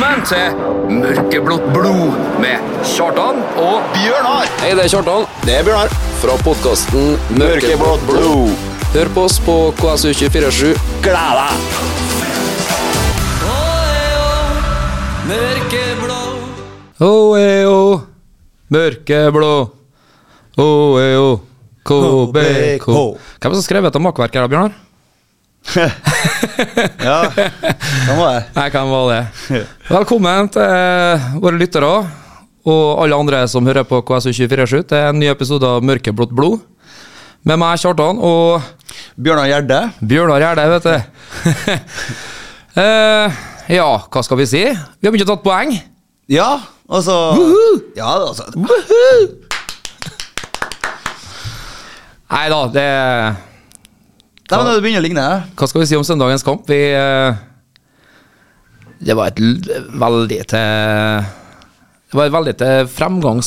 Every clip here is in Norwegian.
Velkommen til Mørkeblått blod med Kjartan og Bjørnar! Hei, det er Kjartan Det er Bjørnar. fra podkasten Mørkeblått blod. Hør på oss på KSU247. Gled deg! O-e-o, mørkeblå. O-e-o, KBK. Hvem som skrev dette makkverket Bjørnar? Ja, kan være det. Jeg kan være det. Velkommen til våre lyttere og alle andre som hører på KSU247 til en ny episode av Mørkeblått blod. Med meg, Kjartan, og Bjørnar Gjerde. Bjørnar Gjerde, vet du. uh, ja, hva skal vi si? Vi har begynt å tatt poeng. Ja, altså Ja, altså Nei da, det Nei, men Det begynner å ligne. Hva skal vi si om søndagens kamp? Vi eh, Det var et veldig til Det var et veldig til fremgang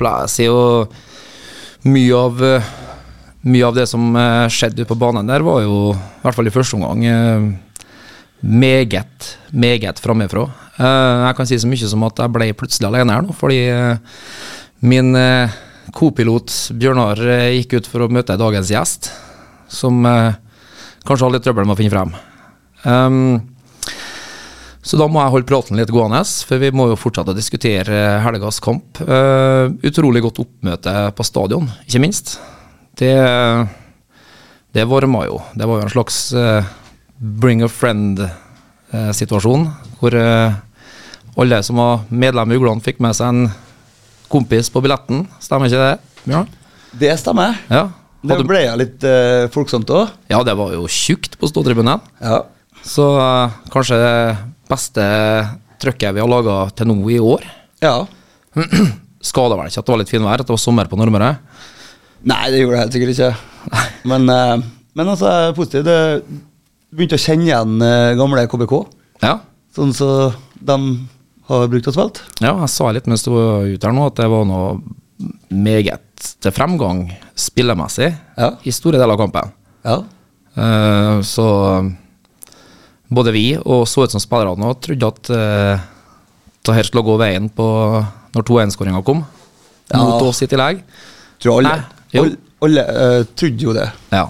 vil jeg si. Og mye av Mye av det som eh, skjedde ute på banen der, var jo, i hvert fall i første omgang, eh, meget, meget framifrå. Jeg kan si så mye som at jeg ble plutselig alene her nå, fordi min kopilot Bjørnar gikk ut for å møte dagens gjest som eh, kanskje har litt trøbbel med å finne frem. Um, så da må jeg holde praten litt gående, for vi må jo fortsette å diskutere eh, helgas kamp. Uh, utrolig godt oppmøte på stadion, ikke minst. Det, det varma jo. Det var jo en slags uh, bring a friend-situasjon, hvor uh, alle som var medlem i Ugland, fikk med seg en kompis på billetten. Stemmer ikke det, Bjørn? Det stemmer. Ja. Det ble jo litt uh, folksomt òg. Ja, det var jo tjukt på ståtribunen. Ja. Så uh, kanskje det beste trøkket vi har laga til nå i år. ja. Skada vel ikke at det var litt finvær, at det var sommer på Nordmøre. Nei, det gjorde det helt sikkert ikke. Men, uh, men altså, positivt. positiv. Det begynte å kjenne igjen gamle KBK, Ja. sånn som de har brukt og spilt. ja, jeg sa litt mens du var ute her nå, at det var noe meget til fremgang spillemessig Ja. i store deler av kampen. Ja. Uh, så både vi og så ut som spillerne òg trodde at uh, det her skulle gå veien på når 2-1-skåringa kom, Ja. mot oss i tillegg. Tror alle, Nei, alle, alle uh, trodde jo det. Ja.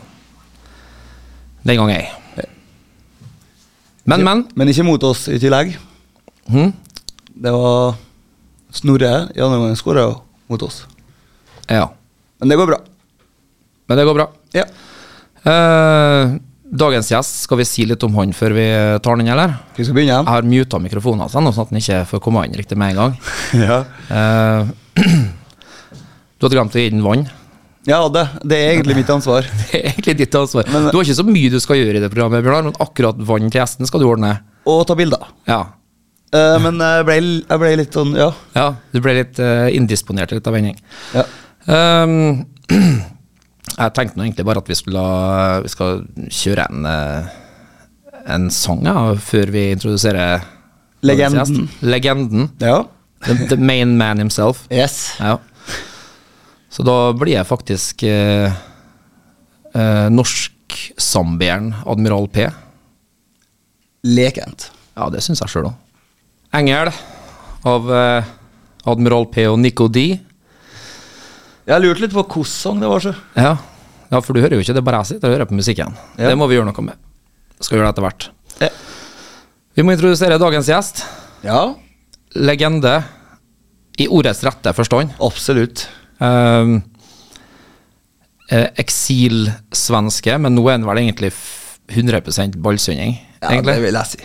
Den gang ei. Men, men. Men ikke mot oss i tillegg. Hm? Det var Snorre i andre omgang skåra mot oss. Ja. Men det går bra. Men det går bra. Ja. Eh, dagens gjest, skal vi si litt om han før vi tar den, eller? Vi skal begynne Jeg har muta mikrofonen hans, sånn at han ikke får komme inn riktig med en gang. Ja, Eh, du hadde glemt å gi den vann. ja det, det er egentlig mitt ansvar. Det er egentlig ditt ansvar. Men- du har ikke så mye du skal gjøre i det programmet, Bjørnar, men akkurat vann til gjesten skal du ordne. Og ta bilder. Ja. Eh, men jeg ble, jeg ble litt sånn Ja. ja du ble litt uh, indisponert litt av vending. ja. Um, jeg tenkte nå egentlig bare at vi skulle Vi skal kjøre en eh, En sang ja, før vi introduserer Legenden. Legenden. ja. The, the main man himself. Yes. Ja. Så da blir jeg faktisk uh, uh, norsk-zambieren Admiral P. Lekent. Ja, det syns jeg sjøl òg. Engel av eh, Admiral P og Nico D. Jeg lurte litt på hvilken sang det var, så. Ja. ja, for du hører jo ikke, det bare jeg sitter og hører på musikken. Ja. Det må vi gjøre noe med. Skal gjøre det etter hvert. Ja. Vi må introdusere dagens gjest. ja. Legende i ordets rette forstand. Absolutt. Um, eh, Eksilsvenske, men nå er han vel egentlig f- 100 ballsynding. Ja, egentlig. det vil jeg si.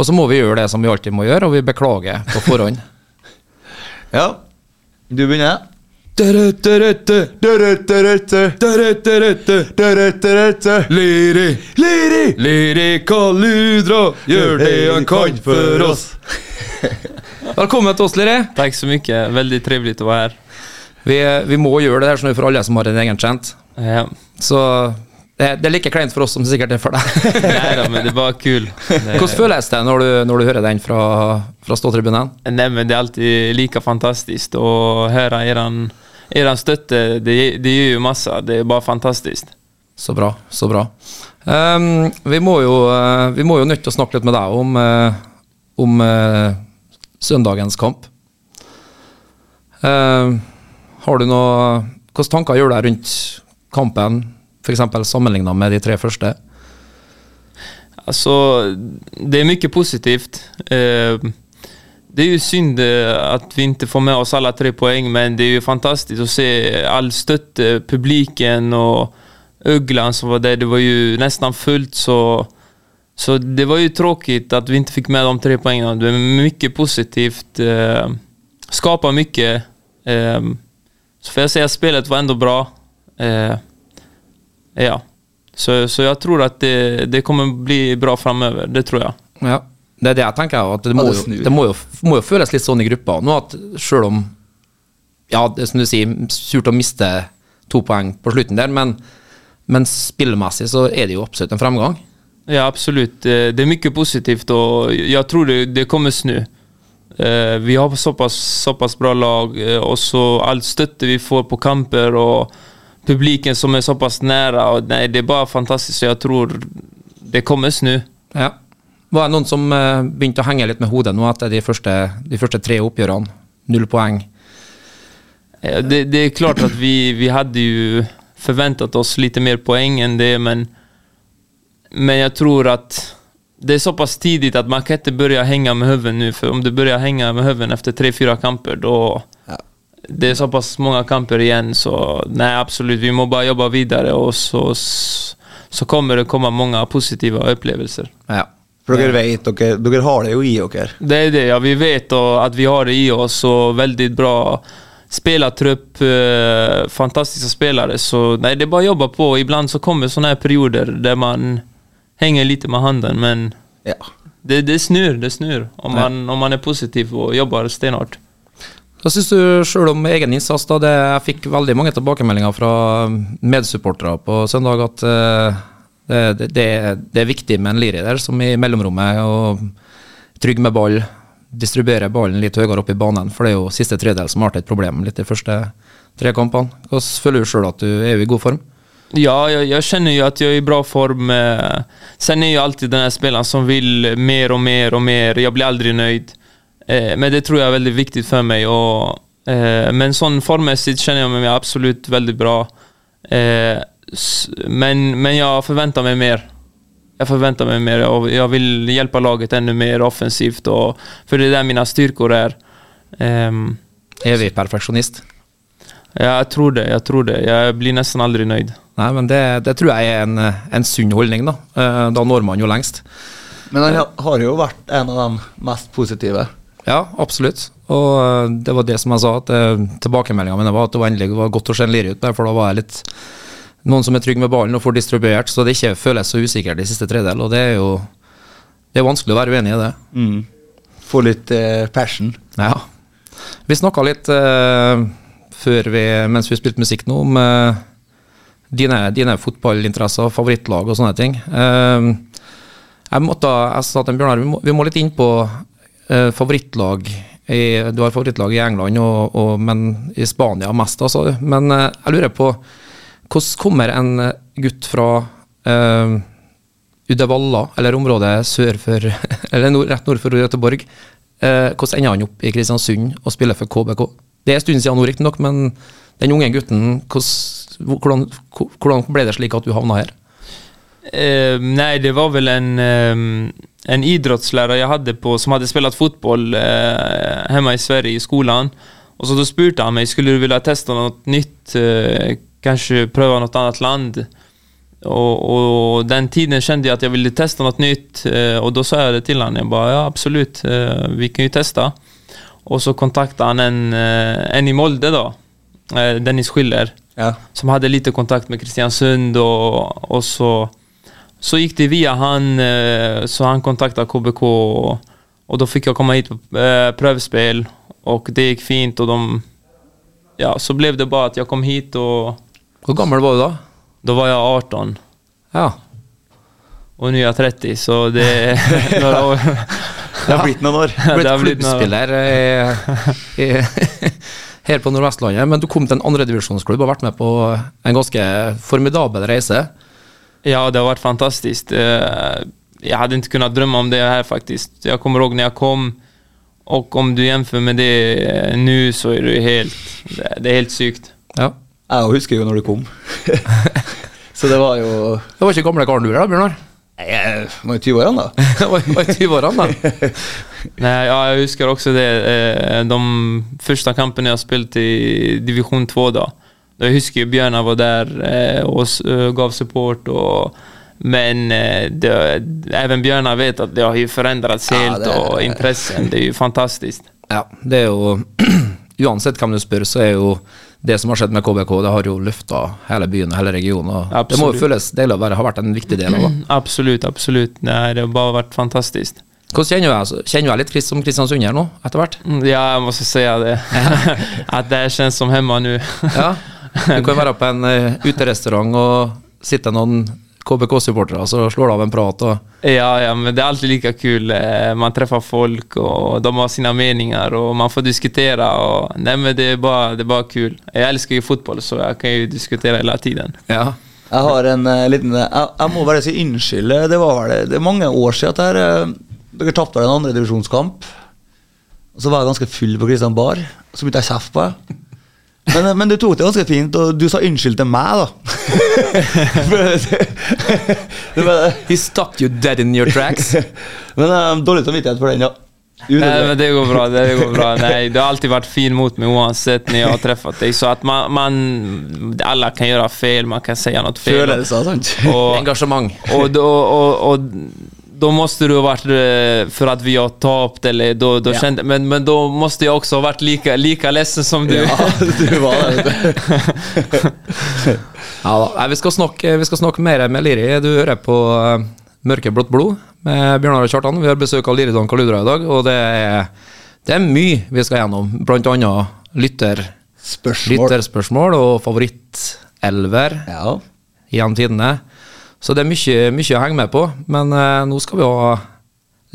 Og så må vi gjøre det som vi alltid må gjøre, og vi beklager på forhånd. Ja. Du begynner. Liri, Liri! Liri Kaludra, gjør det han kan for oss. Velkommen til oss, Liri. Takk så mye. Veldig trivelig å være her. Vi, vi må gjøre det her for alle som har en egen chant. Ja. Så det, det er like kleint for oss som det sikkert er for deg. Nei da, men det var kul. Det, Hvordan føles det når du, når du hører den fra, fra ståtribunen? Nei, men det er alltid like fantastisk å høre deres støtte. stötte. Det, det ger jo masse. det er bare fantastisk. Så bra, så bra. Um, vi, må jo, uh, vi må jo nødt til å snakke litt med deg om, uh, om uh, søndagens kamp. Eh, har du noe Hvilke tanker gjør du deg rundt kampen, f.eks. sammenligna med de tre første? Altså, det er mye positivt. Eh, det er jo synd at vi ikke får med oss alle tre poeng, men det er jo fantastisk å se all støtte, publikum og Øgland som var der. Det var jo nesten fullt, så, så det var jo tråkig at vi ikke fikk med de tre poengene. Det er mye positivt. Eh, skaper mye. Eh, så får jeg si at spelet var enda bra. Eh, ja. Så, så jeg tror at det, det kommer bli bra framover. Det tror jeg. Ja, det er det jeg tenker. At det, må Ja, det jo, det må jo, må jo føles litt sånn i gruppa nå at selv om Ja, det er som du sier, surt å miste to poeng på slutten der, men, men spillmessig så er det jo absolutt en fremgang. Ja, absolut. Eh, Det er mye positivt og jeg tror det, det kommer snu. Eh, Vi har såpass, såpass bra lag og och så all støtte vi får på kamper och publiken som är så pass nära. Och nej, det är bara fantastiskt. Så jag tror det kommer snu. Ja. Var det noen som eh, begynte å henge litt med hodet nå etter de første, de første tre oppgjørene? Null poeng. Ja, Det, det er klart at vi, vi hadde jo forventet oss litt mer poeng enn det, men, men jeg tror at det er såpass tidlig at man kan ikke begynne å henge med hodet nu, For om du begynner å henge med hodet efter tre-fire kamper, då Ja. Det er såpass mange kamper igjen, så nej absolut, vi må bare jobbe videre, og så, så kommer det komme mange positiva opplevelser. Ja. For dere vet, dere, dere har det jo i dere. Det er det, ja. Vi vet at att vi har det i oss og veldig bra spillertrupp. eh, fantastiska spelare. Så nei, det er bare å jobbe på. Ibland så kommer sånne perioder der man henger litt med handen, men Ja. det, det snur, det snur. Om man, om man er positiv og jobber stenhårt. Hva syns du sjøl om egen innsats? da? Det, jeg fikk veldig mange tilbakemeldinger fra medsupportere på søndag at uh, det, det, det, er- er viktig med en Liri der, som i mellomrommet og trygg med ball. Distribuere ballen litt høyere opp i banen, for det er jo siste tredel som har vært et problem litt de første tre kampene. Hvordan føler du sjøl at du er i god form? Ja, jeg, jeg, kjenner jo at jeg er i bra form. eh, Sen är jag alltid den spilleren som vil mer og mer og mer. Jeg blir aldri nöjd. Eh, Men det tror jeg er veldig viktig for meg. Og, eh, men sånn formmessig kjenner jeg meg absolutt veldig bra. Eh, Men, men jeg forventer meg mer. Jeg forventer meg mer og jeg vil hjelpe laget enda mer offensivt. Og, for det er där mine styrkor er. er vi perfeksjonist? Ja, jeg tror det. Jeg tror det. Jeg blir nesten aldri nøyd. Nei, men det, det tror jeg er en, en sunn holdning, da. Eh, Da når man jo lengst. Men han har jo vært en av de mest positive. Ja, absolutt. Og eh, det var det som jeg sa, at uh, tilbakemeldinga mi var at det var endelig var godt å se en Liri ut der, for da var jeg litt noen som er trygg med ballen og får distribuert, så det ikke føles så usikkert i siste tredel. Og det er jo det er vanskelig å være uenig i det. Mm. Få litt eh, passion. Ja. Vi snakka litt eh, før vi, mens vi spilte musikk nå, om eh, dine, dine fotballinteresser, favorittlag og sånne ting. Eh, jeg, måtte, jeg sa til Bjørnar, vi må, vi må litt inn på eh, favorittlag. I, du har favorittlag i England, og, og, men i Spania mest, altså. Men eh, jeg lurer på, hvordan kommer en gutt fra eh, Uddevalla, eller området sør for Eller nord, rett nord for Göteborg. Eh, hvordan ender han opp i Kristiansund og spiller for KBK? Det er en stund siden nå, riktignok, men den unge gutten, hvordan, hvordan, ble det slik at du havna her? Eh, nei, det var vel en, ehm, en idrettslærer jeg hadde på, som hadde spelat fotboll eh, hemma i Sverige i skolen. Og så da spurte han meg skulle du vilja testa noe nytt? Eh, kanske prøve noe annet land? Og, og, den tiden kjente jeg at jeg ville testa noe nytt eh, og da sa jeg det til han. Jeg bara, ja absolut, eh, vi kan jo testa. Og så kontakta han en, eh, en i Molde då, eh, Dennis Schiller Ja. som hadde lite kontakt med Kristiansund og, og så, så gikk det via han, eh, så han kontakta KBK og da fikk jeg komme komma hit på prøvespill, og det gikk fint og de, ja så ble det bare at jeg kom hit og Hvor gammel var du da? Da var jeg 18 Ja. Og nå er jeg 30 så det år. Det har blitt noen år. Du ble blitt klubbspiller i, i, her på Nordvestlandet, men du kom til en andredivisjonsklubb og har vært med på en ganske formidabel reise. Ja, det har vært fantastisk. Jeg hadde ikke kunnet drømme om det her, faktisk. Jeg kommer ihåg når jeg kom og om du gjenfører med det nå, så er det helt, det, er helt sykt. Ja. Jeg husker jo når du kom. så det var jo Det var ikke gamle karen du er da, Bjørnar? Nei, Jeg var jo 20 årene, da. Det var var i 20-årene, da. Nej, ja, jeg husker også det. eh, De første kampene jeg spilte i division 2 då. Då husker ju var der eh, och s- eh, gav support. og men eh, det, även Bjørnar vet at det har jo forandret seg helt ja, og interessen. Det er jo fantastisk. Ja, det er jo Uansett hvem du spør, så er jo det som har skjedd med KBK, det har jo løfta hele byen og hele regionen. Og det må jo føles deilig å være, ha vært en viktig del av det. Absolutt, absolutt. Nei, det har bare vært fantastisk. Hvordan kjenner du deg? Altså, Kjenner du deg litt som som kristiansunder nå, etter hvert? Ja, Ja, må måste si det. at det kjennes känns som hemma nå. Ja. Du kan være på en uh, uterestaurant og sitte noen KBK-supportere, så slår du av en prat og Ja, ja, men det er alltid like kul. Eh, Man treffer folk og de har sine meninger, og man får diskutere. Og... Nei, men det er, bare, det är bara kul. Jeg elsker ju fotboll så jeg kan jo diskutere hele tiden. Ja. Jeg har en uh, liten jeg, jeg må bare si unnskyld. Det var vel det er mange år siden at her, uh, dere tapte en andredivisjonskamp. Og så var jeg ganske full på Kristian Bar, og så begynte jeg å kjefte på deg. Men, men du tok det ganske fint, og du sa unnskyld til meg, da. He stopped you dead in your tracks. men eh, dårlig samvittighet for den, ja. Nei, men det går bra. Det går bra. Nei, du har alltid vært fin mot meg uansett når jeg har truffet deg. Så at man, man, Alle kan gjøre fel, man kan si noe fel. Følelser, sant. Og, Engasjement. Og, og, og, och då måste du ha varit, eh, för att vi har tapt, eller då, då Ja. kände, men, men då måste jag också ha varit lika, lika ledsen som du. Ja, du var det. Ja da. Vi, skal snakke, vi skal snakke mer med Liri. Du hører på uh, Mørkeblått blod med Bjørnar og Kjartan. Vi har besøk av Liri Don Kaludra i dag, og det er, det er mye vi skal gjennom. Blant annet lytter, Spørsmål. lytterspørsmål og favorittelver Ja. gjennom tidene. Så det er mye, mye å henge med på. Men eh, nå skal vi ha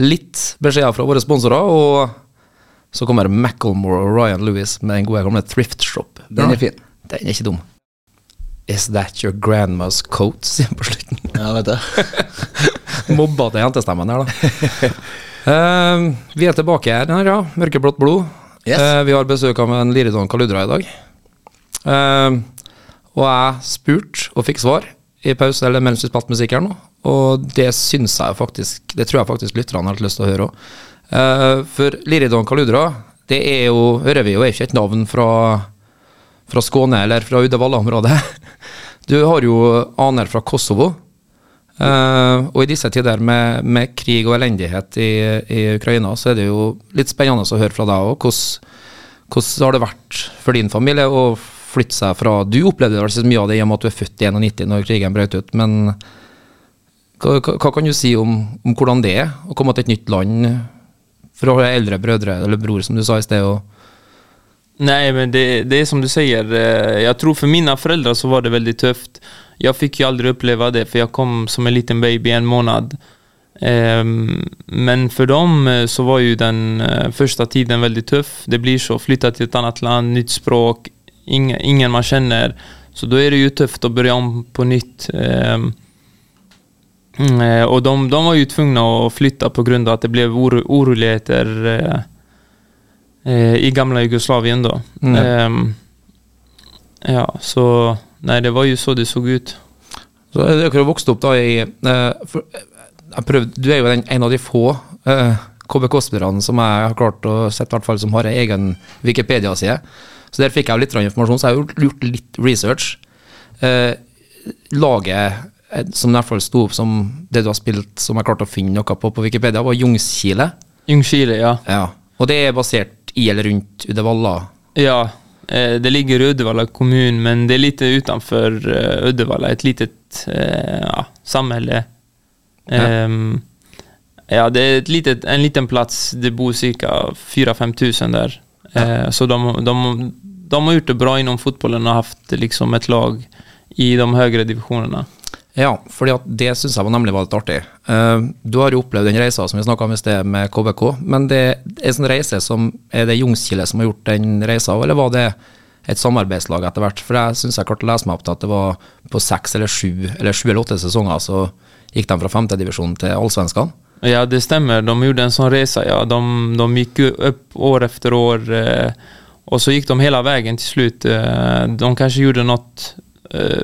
litt beskjeder fra våre sponsorer, og så kommer Macclemore og Ryan Lewis med den gode gamle Thrift Shop. Den er fin. Den er ikke dum. Is that your grandma's coat? sier han på slutten. Ja, vet du. Mobba til jentestemmen her, da. uh, vi er tilbake her ja. Mørkeblått blod. Yes. Uh, vi har besøk av en Liridon Kaludra i dag. Uh, og jeg spurte og fikk svar i pause eller mens vi spilte musikk her nå, og det syns jeg faktisk Det tror jeg faktisk lytterne har lyst til å høre òg. for Liridon Kaludra, det er jo, hører vi jo, er ikke et navn fra fra Skåne eller fra Uddevalla-området. Du har jo aner fra Kosovo. Uh, og i disse tider med, med krig og elendighet i, i Ukraina, så er det jo litt spennende å høre fra deg òg. Hvordan, hvordan har det vært for din familie å flytte seg fra Du opplevde vel så mye av det i og med at du er født i 91 når krigen brøt ut, men hva, hva, kan du si om, om hvordan det er å komme til et nytt land fra eldre brødre, eller bror, som du sa i sted? og Nei, men det, det är som du sier. Jeg tror for mine föräldrar så var det veldig tøft. Jeg fikk ju aldrig uppleva det, for jeg kom som en liten baby en månad. Ehm, Men for dem eh, så var ju den første första tiden veldig tøff. Det blir så, flytta til et annet land, nytt språk, ingen, ingen man känner. Så då är det ju tufft att börja om på nytt. Ehm, mm, eh, Och de, de var ju tvungna att flytta på grund av att det blev oro, oroligheter eh, eh, i gamla Jugoslavien då. Mm. Ehm, ja, så Nei, det var jo så det så ut. Så dere har vokst opp da i eh, prøvde, Du er jo den, en av de få eh, KBK-spillerne som jeg har klart å sette, i hvert fall som har en egen Wikipedia-side. Så der fikk jeg litt informasjon, så jeg har gjort, litt research. Eh, laget som i hvert fall sto opp som det du har spilt, som jeg klarte å finne noe på på Wikipedia, var Jungskile. Jungskile, ja. Ja. Og det er basert i eller rundt Uddevalla. Ja, eh, det ligger i Uddevalla kommun, men det er litt utenfor eh, Uddevalla, Et litet eh, ja, samhälle. Ja. Ehm, ja, det er ett litet, en liten plass. det bor ca. 4-5 tusen där. Eh, så de, de, de har gjort det bra innom fotbollen og haft liksom et lag i de høyere divisjonene. Ja, fordi det syns jeg var nemlig var litt artig. Uh, du har jo opplevd den reisa som vi snakka om i sted med KBK, men det er en sånn reise som Er det Jungskile som har gjort den reisa, eller var det et samarbeidslag etter hvert? For jeg syns jeg klarte å lese meg opp til at det var på seks eller sju eller sju eller åtte sesonger så gikk de fra femtedivisjon til allsvenskan. Ja, det stämmer. De gjorde en sån resa. Ja. De, de gick upp år efter år eh, och så gick de hela vägen till slut. Eh, de kanske gjorde något eh,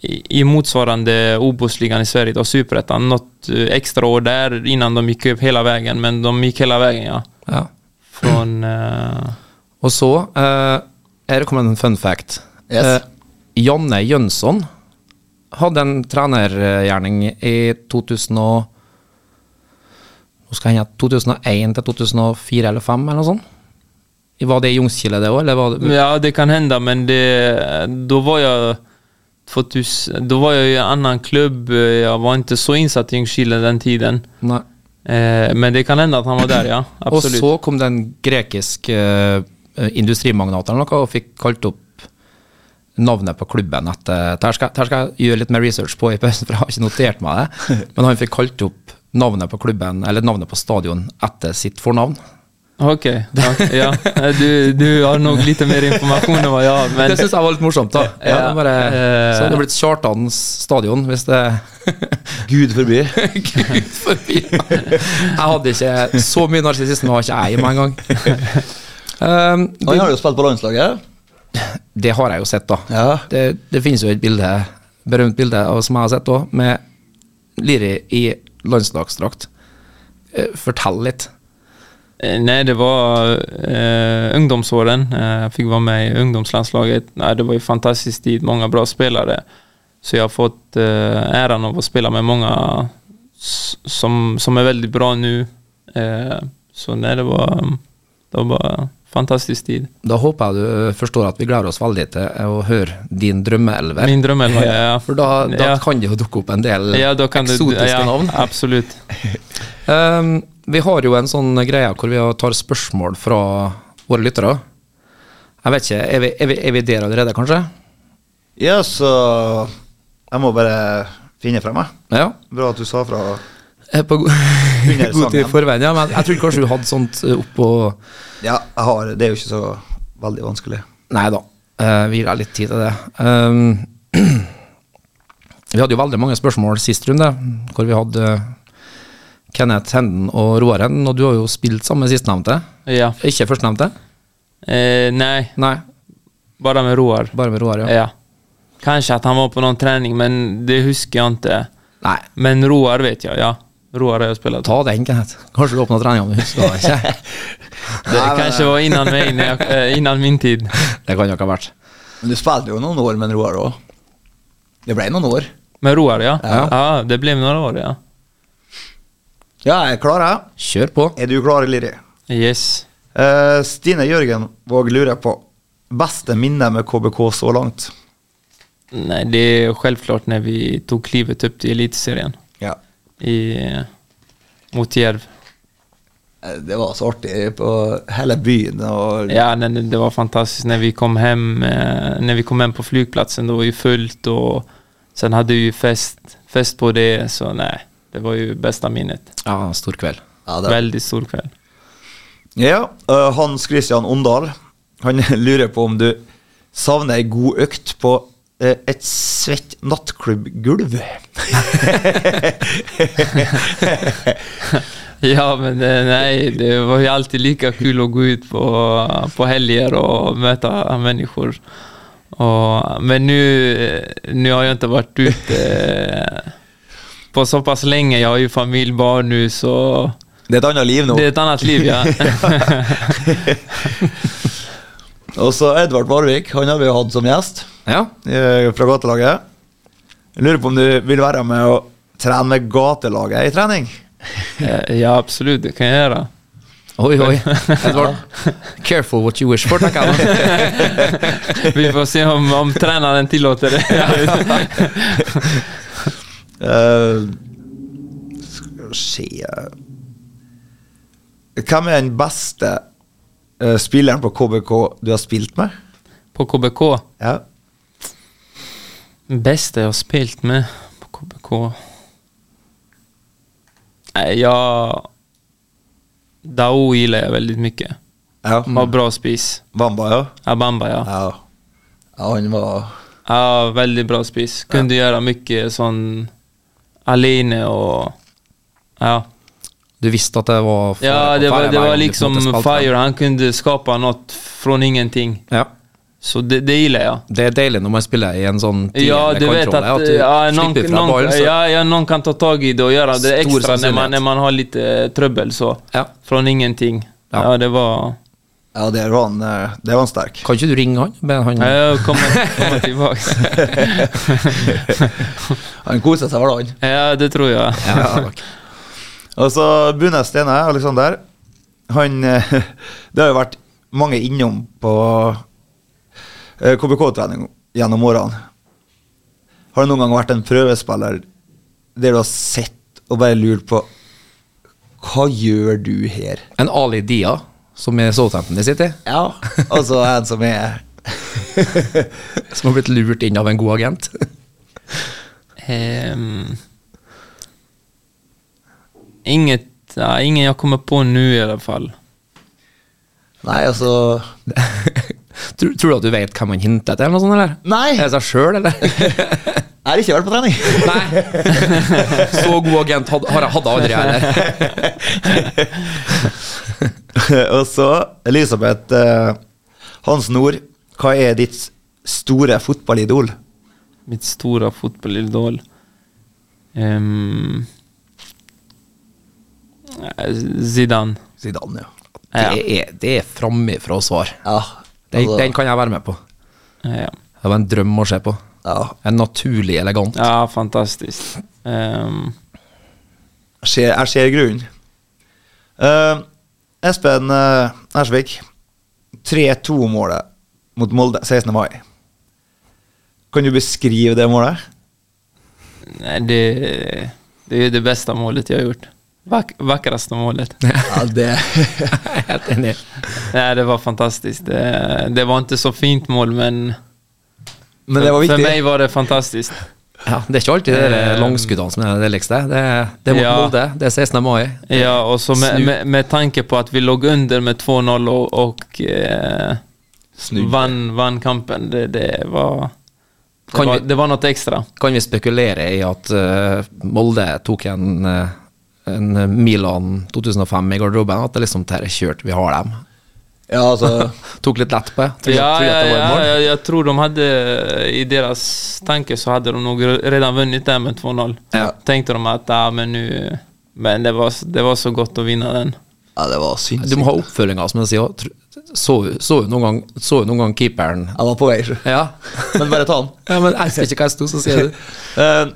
i, i motsvarande OBOS-ligan i Sverige, då, Superettan, något eh, extra år där innan de gick upp hela vägen. Men de gick hela vägen, ja. Ja. Från... Og så eh, er det kommet en fun fact. Yes. Eh, Janne Jønsson hadde en trenergjerning i 2000 nå skal hende henge, 2001 til 2004 eller 2005 eller noe sånt. Var det i Jungskile det òg, eller var det ja, det kan hende, men det, Da var jeg 2000, då var jeg i en annen klubb. jeg var ikke så innsatt i Jungskile den tiden. Nei. Eh, men det kan hende at han var der, ja. Og så kom den grekiske grekisk eh, industrimagnat noe, og fikk kalt opp navnet på klubben etter Her skal, her skal jeg gjøre litt mer research på i pausen, for jeg har ikke notert meg det. Men han fikk kalt opp navnet på klubben, eller navnet på stadion, etter sitt fornavn. Ok. ja, ja. Du, du har nok litt mer informasjon enn jag har. Men det syns jeg var litt morsomt, da. Ja, Ja, det bare, eh, så hadde det blitt Kjartans stadion, hvis det Gud forby. Gud forbi. Jeg hadde ikke så mye narsissisme, var ikke jeg i meg engang. Um, Han har jo spilt på landslaget. det har jeg jo sett, da. Ja. Det, det finnes jo et bilde, berømt bilde som jeg har sett òg, med Liri i landslagsdrakt. Eh, Fortell litt. Nei, det var eh, ungdomsåren. Jeg fikk være med i ungdomslandslaget. Nei, det var en fantastisk tid, mange bra spillere. Så jeg har fått eh, æren av å spille med mange som, som er veldig bra nå. Eh, så nei, det var, det var bare fantastisk tid. Da håper jeg du forstår at vi gleder oss veldig til å høre din drømmeelver. Min drømmeelver, ja. ja. For da, da ja. kan det jo dukke opp en del ja, då kan du, eksotiske ja, navn. Absolutt. Um, vi har jo en sånn greie hvor vi tar spørsmål fra våre lyttere. Jeg vet ikke, er vi, er vi, er vi der allerede, kanskje? Ja, så Jeg må bare finne frem, jeg. Ja. Bra at du sa fra. Er På go god tid forveien, ja. Men jeg trodde kanskje du hadde sånt eh, oppå Ja, jeg har Det er jo ikke så veldig vanskelig. Nei da, Uh, vi gir deg litt tid til det. Um, vi hadde jo veldig mange spørsmål sist runde, hvor vi hadde Kenneth Henden og Roar Henden, og du har jo spilt sammen med sistnevnte. Ja. Ikke førstnevnte? Eh, nei. Nei, Bare med Roar. bare med Roar, ja. Ja. Kanskje at han var på noen trening, men det husker jeg ikke. Nei, Men Roar vet jeg, ja. Roar jag spelat. ta den, Kenneth. Kanskje du åpna treninga, men du husker det ikke? Det kanskje var innan jag, eh, innan min tid. Det kan jo ikke ha vært. Men du spilte jo noen år med Roar òg. Det ble noen år. Med Roar, ja. Ja. Ja, det ble noen år, ja. Ja, jeg er klar, jeg. Kjør på. Er du klar, Liri? Yes. Uh, Stine Jørgen Våg lurer på beste minne med KBK så langt. Nei, det er selvklart når vi tog klivet opp til Eliteserien. Ja. I, eh, mot Järv. Eh, Det var så artig på hele byen. Og Ja, det var fantastiskt när vi kom hem. Eh, när vi kom hem på flygplatsen, det var ju fullt och sen hade vi ju fest, fest på det. Så nej, det var ju bästa minnet. Ja, stor kveld. Ja, det, Väldigt stor kväll. ja eh, Hans Christian Ondal Han lurer på om du savner ei god økt på et svett nattklubbgulv. Ja, men nei, det var jo alltid like kul å gå ut på, på helger og møte mennesker. Og, men nu, eh, har jeg ikke vært ute eh, på såpass lenge. Jeg har jo familie, barn nå, så Det er et annet liv nå. det er et annet liv. Ja. Og så Edvard Varvik, han har vi jo hatt som gjest Ja. eh, fra gatelaget. Jeg lurer på om du vil være med å trene med gatelaget i trening? Eh, ja, absolutt. det kan jeg gjøre. Oi, oi. Edvard, careful what you wish for, tenker jeg. Vi får se om, om treneren tillater det. uh, skal vi se Hvem er den beste uh, spilleren på KBK du har spilt med? På KBK. Ja. Bästa jeg har spilt med på KBK? Ja. Dao gillar jag väldigt mycket. ja. Har bra spis. Bamba, ja. Abamba, ja. ja. Ja, han var Ja, väldigt bra spis. Kunde göra mycket sånn alene og Ja. Du visste at det var Ja, det var, det var liksom Fire. Han kunne skape noe fra ingenting. Ja. Så det, det gillar ja. Det er deilig når man spiller i en sånn Ja, du vet at, at du ja, noen, slipper fra någon, ballen. Ja, ja, noen kan ta tag i det og gjøre det ekstra når man, når man har litt uh, trøbbel, så. Ja. Fra ingenting. Ja. Ja, det var... Ja, det var han, eh, det var han sterk. Kan ikke du ringe han? Be han Ja, kommer, kommer tillbaks. Han koser seg vel, han. ja, det tror jeg. Ja. Og så Bune Stene, Alexander. Han eh, Det har jo vært mange innom på eh, KBK-trening gjennom årene. Har det noen gang vært en prøvespiller der du har sett og bare lurt på Hva gjør du her? En Ali Dia, som er Southampton i City, Ja. Altså en som er som har blitt lurt inn av en god agent. um, inget, ja, ingen jeg kommer på nå, i hvert fall. Nei, altså tror, tror du at du vet hva man hinter til, eller noe sånt, eller? Nei! Er det seg sjøl, eller? Jeg har ikke vært på trening. Nei. Så god agent had, har jeg- hatt aldri heller. og så Elisabeth Hans Hansen Nord. Hva er ditt store fotballidol? Mitt store fotballidol Ehm, eh, Zidane. Zidane, ja. Ja. Det er, det er framifrå svar. Ja, Den, altså, den kan jeg være med på. Ja. Det var en drøm å se på. ja. En naturlig elegant. ja, fantastisk. Um. Jeg ser, jeg ser grunnen. Uh, Espen uh, Ersvik. 3-2-målet mot Molde 16. mai. Kan du beskrive det målet? Nei, det, det jo det beste målet jeg har gjort. Vack, vakreste målet. Ja, det helt enig. Ja, det var fantastisk. Det, det var ikke så fint mål, men Men det var för, för viktig. var det fantastisk. Ja, det er ikke alltid det Eh, langskuddene som er det deiligste. Det, det er mot Ja. Molde. Det er 16. mai. Ja, og så med, med, med tanke på at vi lå under med 2-0 og, og eh, vann, vann kampen, det, det var... Det var, vi- det var noe ekstra. Kan vi spekulere i at uh, Molde tok en, eh, en Milan 2005 i garderoben? At det liksom det er kjørt, vi har dem. Ja, altså Tok litt lett på det. Tror Ja, tror ja, det ja, mål. jag, jag tror de hadde i deres tanke så hadde de nok redan vunnet där med 2-0. Ja. Tenkte de at ja men nu... Men det var, det var så godt å vinne den. Ja, det var Du må ha oppfølginga, som jeg sier. Så, så, jo noen gang, så noen gang keeperen Jeg var på vei, så. Ja. Men bare ta den. ja, men jeg vet ikke hva jeg sto, så sier du. Eh,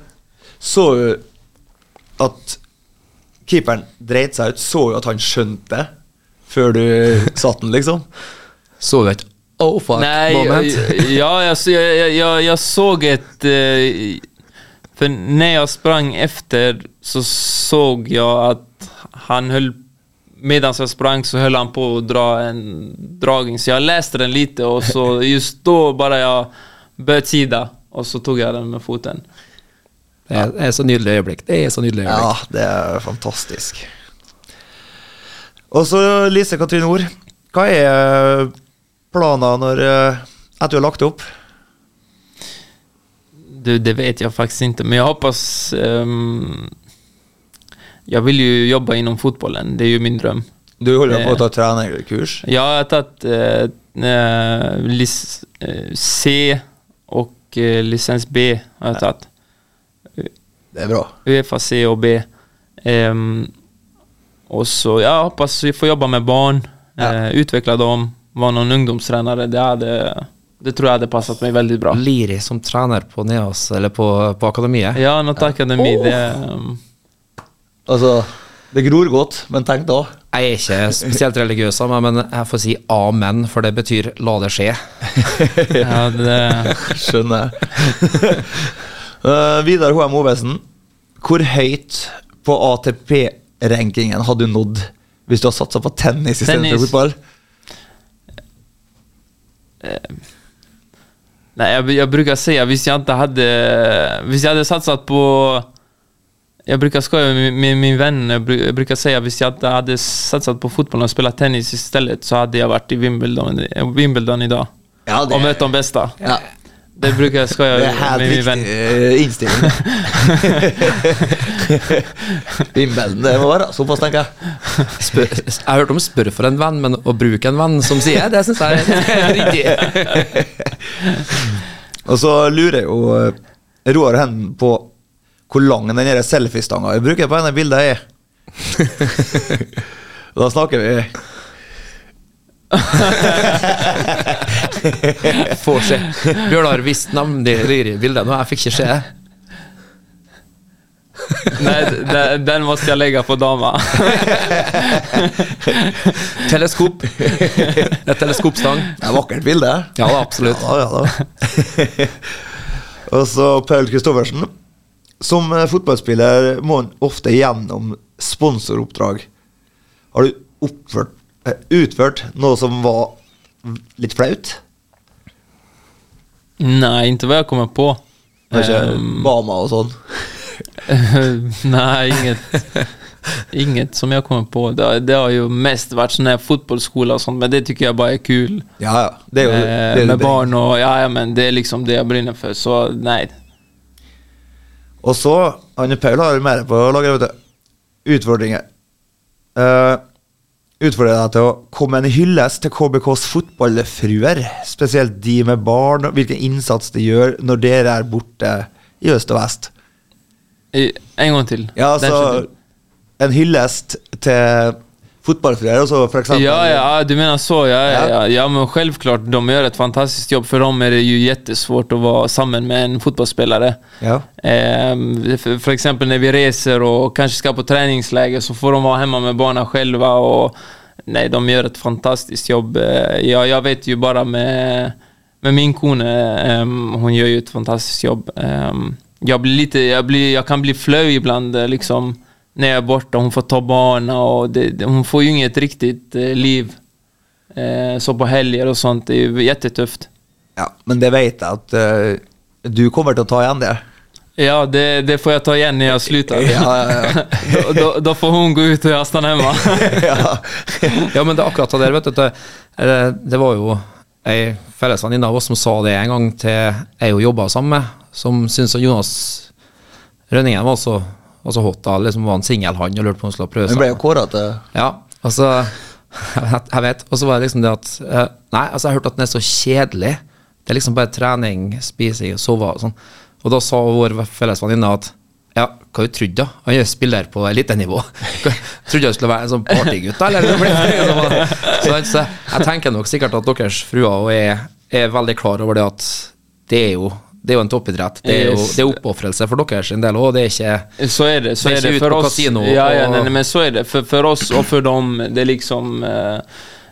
så jo at keeperen dreit seg ut, så jo at han skjønte det før du satt den, liksom. Så du et oh fuck Nei, moment? ja, jeg, jeg, jeg, jeg, så et uh, For når jeg sprang efter så så jeg at han holdt Medan jeg sprang så holdt han på å dra en dragning. Så jeg leste den lite og så just da bare jeg bød sida og så tog jeg den med foten. Det er, det er så nydelig øyeblikk. Det er så nydelig øyeblikk. Ja, det er fantastisk. Og så Lise Katrine Ord. Hva er planen når eh, at du har lagt opp? Du, det vet jag faktiskt inte, men jag hoppas... Um, jag vill ju jobba inom fotbollen, det är ju min dröm. Du holder på å Eh. ta trenerkurs. Jag har tagit uh, eh, lic- eh, C och uh, licens B. Har jag tagit. Det er bra. Uefa C och B. Um, och så jag hoppas vi får jobba med barn, Ja. uh, utveckla dem, vara någon ungdomstränare. Det, hade, det tror jag hade passat mig väldigt bra. Liri som trener på Neos, eller på, på akademiet. Ja, något akademi. Oh. Det, um, Altså, det gror godt, men tenk da. Jeg er ikke spesielt religiøs men jeg får si amen, for det betyr la det skje. ja, det, Skjønner. Uh, Vidar HM Ovesen. Hvor høyt på ATP-rankingen hadde du nådd hvis du har satsa på tennis istedenfor fotball? jeg, bruker å si at hvis jeg ikke hadde Hvis jeg hadde satsa på... jeg bruker skoja med, min venn Jeg bruker å si at hvis jeg ikke hadde satsat på fotball og spilt tennis i stedet, så hadde jeg vært i Wimbledon, Wimbledon i dag. Ja, det- Og møtt de beste. Ja. Det bruker jeg skal jeg gjøre med min riktig venn. eh, innstilling. Vindbelten, det må være såpass, tenker jeg. Spør, jeg har hørt om spør for en venn, men å bruke en venn som sier det, syns jeg er riktig. Og så lurer jo eh, Roar hen på hvor lang den selfiestanga jeg bruker på ene bildet er. Da snakker vi Får se. Bjørnar visste navnet i bildet, nå jeg fikk ikke se det. Nei, den, den måtte jeg legge på dama. Teleskop. Et teleskopstang. Det er vakkert bilde. Ja da, absolutt. Ja, ja, da. Og så Paul Kristoffersen. Som fotballspiller må han ofte gjennom sponsoroppdrag. Har du oppført, utført noe som var litt flaut? Nei, ikke hva jeg kommer på. Kanskje Ehm, Bama og sånn? nei, inget, inget som jeg kommer på. Det, det har jo mest vært sånne fotballskoler og och sånt, men det syns jeg bare er kul. Ja, ja. Det er jo det er Eh, jo med det. barn og ja, ja, men det er liksom det jeg brinner for, så nei. Og så Anne Paul har jo mer på å vet du. Utfordringer. Uh, utfordrer deg til å komme med en hyllest til KBKs fotballfruer. Spesielt de med barn, og hvilken innsats de gjør når dere er borte i øst og vest. I- En gang til. Ja, altså. En hyllest til fotballfruer, også, for eksempel Ja, ja, du mener så. Ja, ja, Ja. ja. ja, men självklart. De gjør et fantastisk jobb. For dem er det jo jättesvårt å være sammen med en fotballspiller. Ja. Eh, F.eks. når vi reser og kanskje skal på treningsleir, så får de være hjemme med barna selv. Og, nei, de gjør et fantastisk jobb. Ja, jag, jag vet jo bare med, med min kone, eh, Hun gjør jo et fantastisk jobb. Eh, jeg, blir lite, jeg, blir, jeg kan bli flau ibland eh, liksom, när jag är borta. Hon får ta barna och det, hon får ju inget riktigt eh, liv. Eh, så på helger och sånt, det är ju jättetufft. ja. Men det vet jeg at eh, du kommer til å ta igjen det. Ja, det, det får jag ta igen när jag slutar. Ja, ja, ja. då, då, då får hon gå ut och jag stannar hemma. ja. Ja, men det er akkurat det der, vet du. Det, det var jo ei felles venninne av oss som sa det en gang til jeg jo jobba sammen med, som syntes at Jonas Rønningen var så, var så hot. da, liksom var en singel han og lurte på om han skulle prøve Hun ble jo seg. kåra til Ja, altså Jeg vet. Og så var det liksom det at eh, Nei, altså jeg har hørt at den er så kjedelig. Det er liksom bare trening, spising og sove og sånn. Og da sa vår felles venninne at ja, hva du trodde da? Han er spiller på elitenivå. Trodde han skulle være en sånn partygutt. Eller? Så, så jeg tenker nok sikkert at deres fruer er, er veldig klar over det at det er jo, det er jo en toppidrett. Det er jo det er oppofrelse for deres en del òg. Det er ikke Så er det. Så Det er, er det på oss. ja, ja, nei, nej, men så er det. for, for, oss og for dem, det er liksom...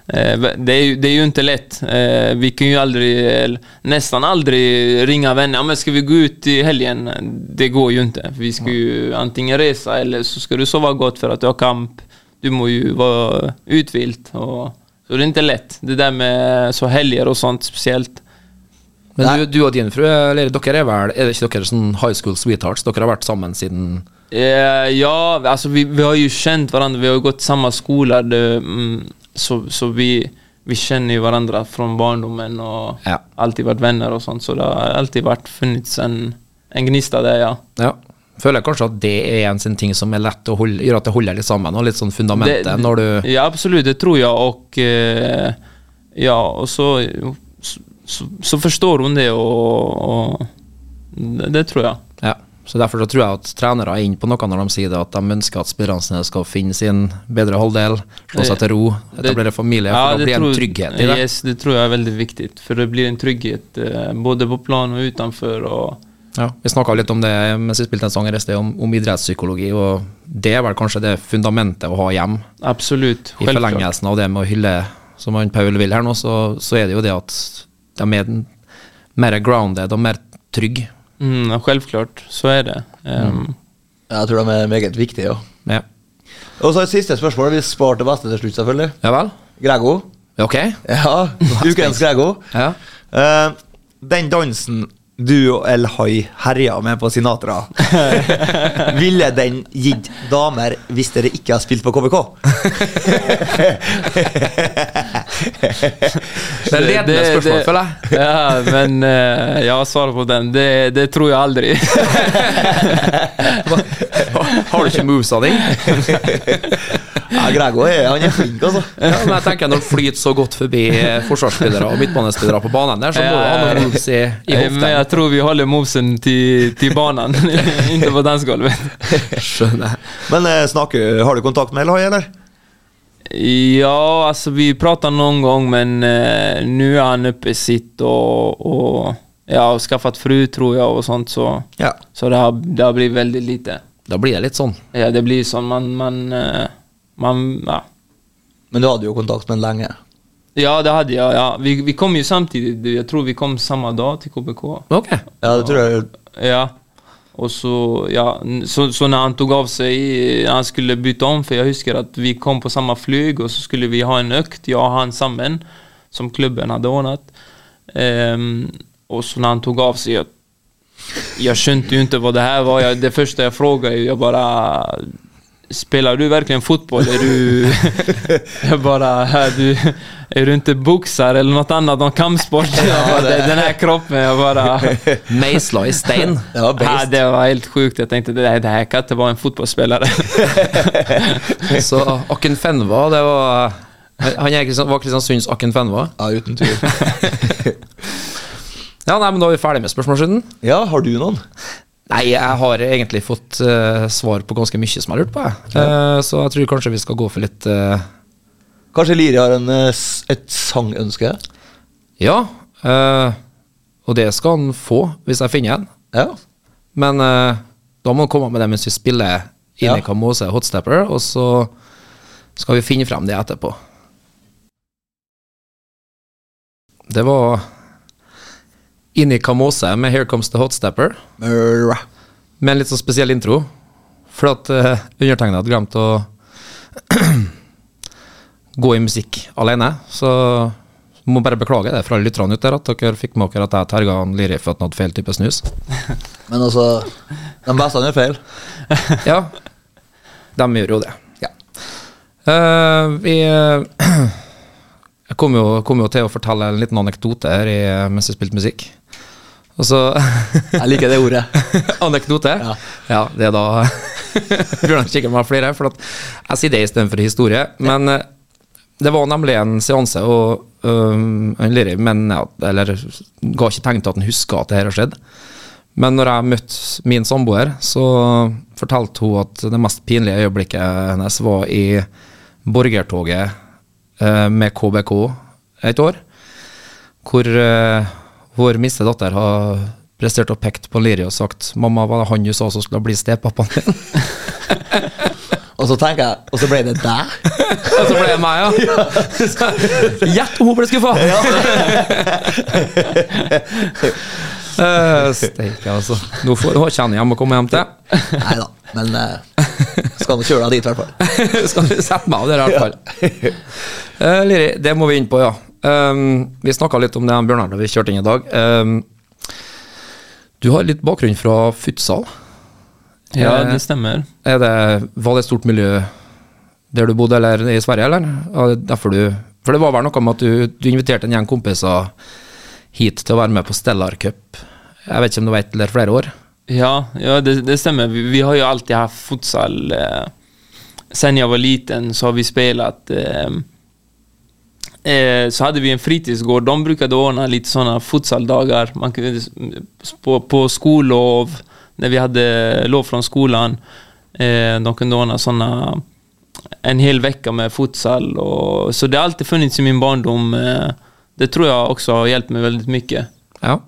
Eh, det, är ju, det är ju inte lätt. Eh, vi kan ju aldrig, eller nästan aldrig ringa vänner. Ja, men ska vi gå ut i helgen? Det går ju inte. Vi ska ju antingen resa eller så ska du sova gott för att du har kamp. Du må ju vara utvilt. Och, så det är inte lätt. Det där med så helger och sånt speciellt. Men Nei. du, du og din fru, eller dere er vel Er det ikke dere sånn high school sweethearts? Dere har vært sammen siden Eh, ja, altså vi, vi har jo kjent hverandre. vi har jo gått samme skole. det, mm, så, så vi, vi kjenner jo hverandre fra barndommen og Ja. alltid vært venner og sånt, så det har alltid vært funnits en, en av det, ja. Ja. Føler jeg kanskje at det er en sin ting som er lett å holde, gjør at det holder litt sammen, og litt sånn fundamentet Det- når du Ja, absolutt, det tror jeg, og eh, ja, og så, så, så, forstår hun det og, og det, det tror jeg. Ja. Så Derfor så tror jeg at trenere er inne på noe når de sier det, at de ønsker at spillerne skal finne sin bedre halvdel, slå seg til ro, etablere familie, for det blir en trygghet i det. Yes, det tror jeg er veldig viktig. For det blir en trygghet eh, både på plan og utenfor. og Ja, vi snakka litt om det mens vi spilte en sang i sted, om, om idrettspsykologi, og det er vel kanskje det fundamentet å ha hjem. Absolutt. I forlengelsen av det med å hylle, som han Paul vil her nå, så, så er det jo det at de er mer grounded og mer trygge. Mm, ja, självklart, så er det. Ehm, Jeg tror de er meget viktige, ja. Ja, Og så et siste spørsmål. Vi sparte det beste til slutt, selvfølgelig. ja vel? Grego. Ok. Ja, ukens Grego. Ja. Uh, den dansen du og El Hai herja med på Sinatra, ville den gitt damer hvis dere ikke har spilt på KVK? Det er ledende spørsmål, det- føler jeg. Ja, men Jeg ja, svaret på den, det, det tror jeg aldri. Har du ikke movesa di? Ja, Grego er, han er flink, altså. Ja, men jeg tenker Når han flyter så godt forbi eh, forsvarsspillere og midtbanespillere på banen der, så må du ha noen moves i, i hoften. Men jeg tror vi holder movesen til, til banen, inntil på dansegulvet. Skjønner. Men eh, snakker, har du kontakt med Elhai, eller? Ja, alltså vi pratar någon gång men eh, nu är han uppe i sitt och, och ja, och skaffat fru tror jag och sånt så, Ja. så det, har, det har blivit väldigt lite. Da blir det litt sånn. Ja, det blir sånn. man, man, eh, man ja. Men du hadde jo kontakt med den lenge. ja, det hadde jeg. Ja. Vi, vi kom jo samtidig. Jeg tror vi kom samme dag til KBK. Ok. Ja, det tror jeg. Ja. Och så, ja, så, så når han tog av seg han skulle bytte om, for jeg husker at vi kom på samme flyg og så skulle vi ha en økt, jeg og han sammen, som klubben hadde ordnet. Um, og så når han tog av seg Jeg, jeg skjønte jo ikke hva det her var. Jeg, det første jeg spurte, jeg bara Spelar du virkelig fotboll? Er du... bare bara, är du, er rundt inte boxare eller noe annet? Noen kampsport? Jag bara, den här kroppen, er bare Meisla i stein. Det var Ja, det var helt sjukt. Jeg tenkte det här, det här kan inte vara en fotballspiller. Så Akken Fenva, det var Han er Kristian- var Kristiansunds Akken Fenva. Ja, uten tvil. Ja, nei, men Da er vi ferdig med spørsmålsrunden. Ja, har du noen? Nei, jeg har egentlig fått uh, svar på ganske mye som jeg har lurt på. Jeg. Uh, så jeg tror kanskje vi skal gå for litt uh, Kanskje Liri har en, et sangønske? Ja. og det skal han få, hvis jeg finner en. Ja. Men da må han komme med det mens vi spiller inn Ja. i Kamose Hotstepper, og så skal vi finne frem det etterpå. Det var Inni Kamose med Here Comes the Hotstepper. Med en litt sånn spesiell intro. For at uh, undertegnede hadde glemt å gå i musikk alene. Så må bare beklage det fra alle lytterne ute at dere fikk med dere at jeg terga Liri for at han hadde feil type snus. Men altså, de beste gjør feil. Ja, de gjør jo det. Ja. Uh, vi uh, Jeg kom jo, kom jo til å fortelle en liten anekdote her i, mens jeg spilte musikk. Og så Jeg liker det ordet. Anekdote? Ja. det er da Bjørnar kikker meg flere, for at jeg sier det istedenfor historie. Men eh, det var nemlig en seanse, og um, han men, ja, eller, ga ikke tegn til at han huska at det her har skjedd. Men når jeg møtte min samboer, så fortalte hun at det mest pinlige øyeblikket hennes var i borgertoget eh, med KBK et år, hvor eh, vår minste datter har prestert å pekt på Liri og sagt 'Mamma, var det han du sa som skulle bli stepappaen din?' Og så tenker jeg, og så ble det deg? Og så ble det meg, ja. Gjett om hun ble skuffa! Uh, Steike, altså. Nå får kjenner jeg hjem å komme hjem til. Nei da, men uh, skal nå kjøre deg dit, i hvert fall. Skal du sette meg av der, i hvert fall. Uh, Liri, det må vi inn på, ja. Um, vi snakka litt om det Bjørnar da vi kjørte inn i dag. Um, du har litt bakgrunn fra futsal. Ja, Eh, det stemmer. Er det, var det et stort miljø der du bodde, eller i Sverige, eller? Det er derfor du, for det var vel noe med at du, du inviterte en gjeng kompiser hit til å være med på Stellar Cup. Jeg vet ikke om du vet, eller flere år? Ja, ja det, det stemmer. Vi, vi har jo alltid haft futsal. Eh, sen jeg var liten så har vi spilt Eh, eh, så hade vi en fritidsgård. De brukade ordna lite sådana futsaldagar. Man kunde, på, på skollov, när vi hade lov från skolan. Eh, de kunde ordna sådana en hel vecka med futsal. Och, så det har alltid funnits i min barndom. Eh, det tror jag också har hjälpt mig väldigt mycket. Ja.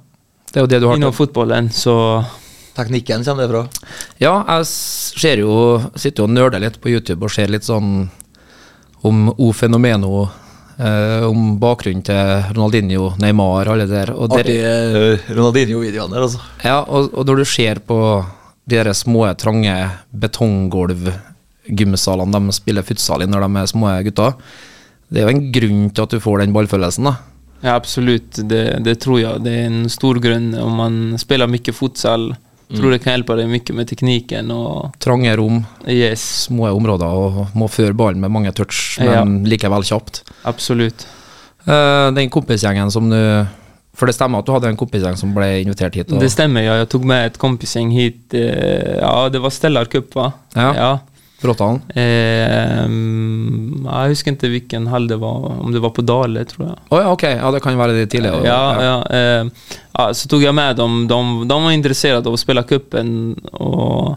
Det er jo det du har Innom til. fotbollen så Teknikken kommer det fra. Ja, jeg ser jo, sitter jo og nøler litt på YouTube og ser litt sånn om O Fenomeno, eh, om bakgrunnen til Ronaldinho, Neymar, alle der. Og der Artige eh, Ronaldinho-videoene der, altså. Ja, og, og når du ser på de der små, trange betonggulv-gymsalene de spiller futsal i når de er små gutter, det er jo en grunn til at du får den ballfølelsen, da. Ja, absolutt. Det, det tror jeg. Det er en stor grunn. Om man spiller mye futsal, tror det kan hjelpe deg mye med teknikken. Og Trange rom, yes, små områder og må føre ballen med mange touch, Ja. men likevel kjapt. Absolutt. Eh, den kompisgjengen som du For det stemmer at du hadde en kompisgjeng som ble invitert hit? Det stemmer, ja. Jeg tok med et kompisgjeng hit. eh, Ja, det var Stellar Cup, va? Ja. Bråtalen? Eh, jeg husker ikke hvilken helg det var, om det var på Dale, tror jeg. Oh, ja, ok. Ja, det kan jo være det tidligere. Ja, ja, eh, ja, så tog jeg med dem. De, de var interessert av å spille cupen Og,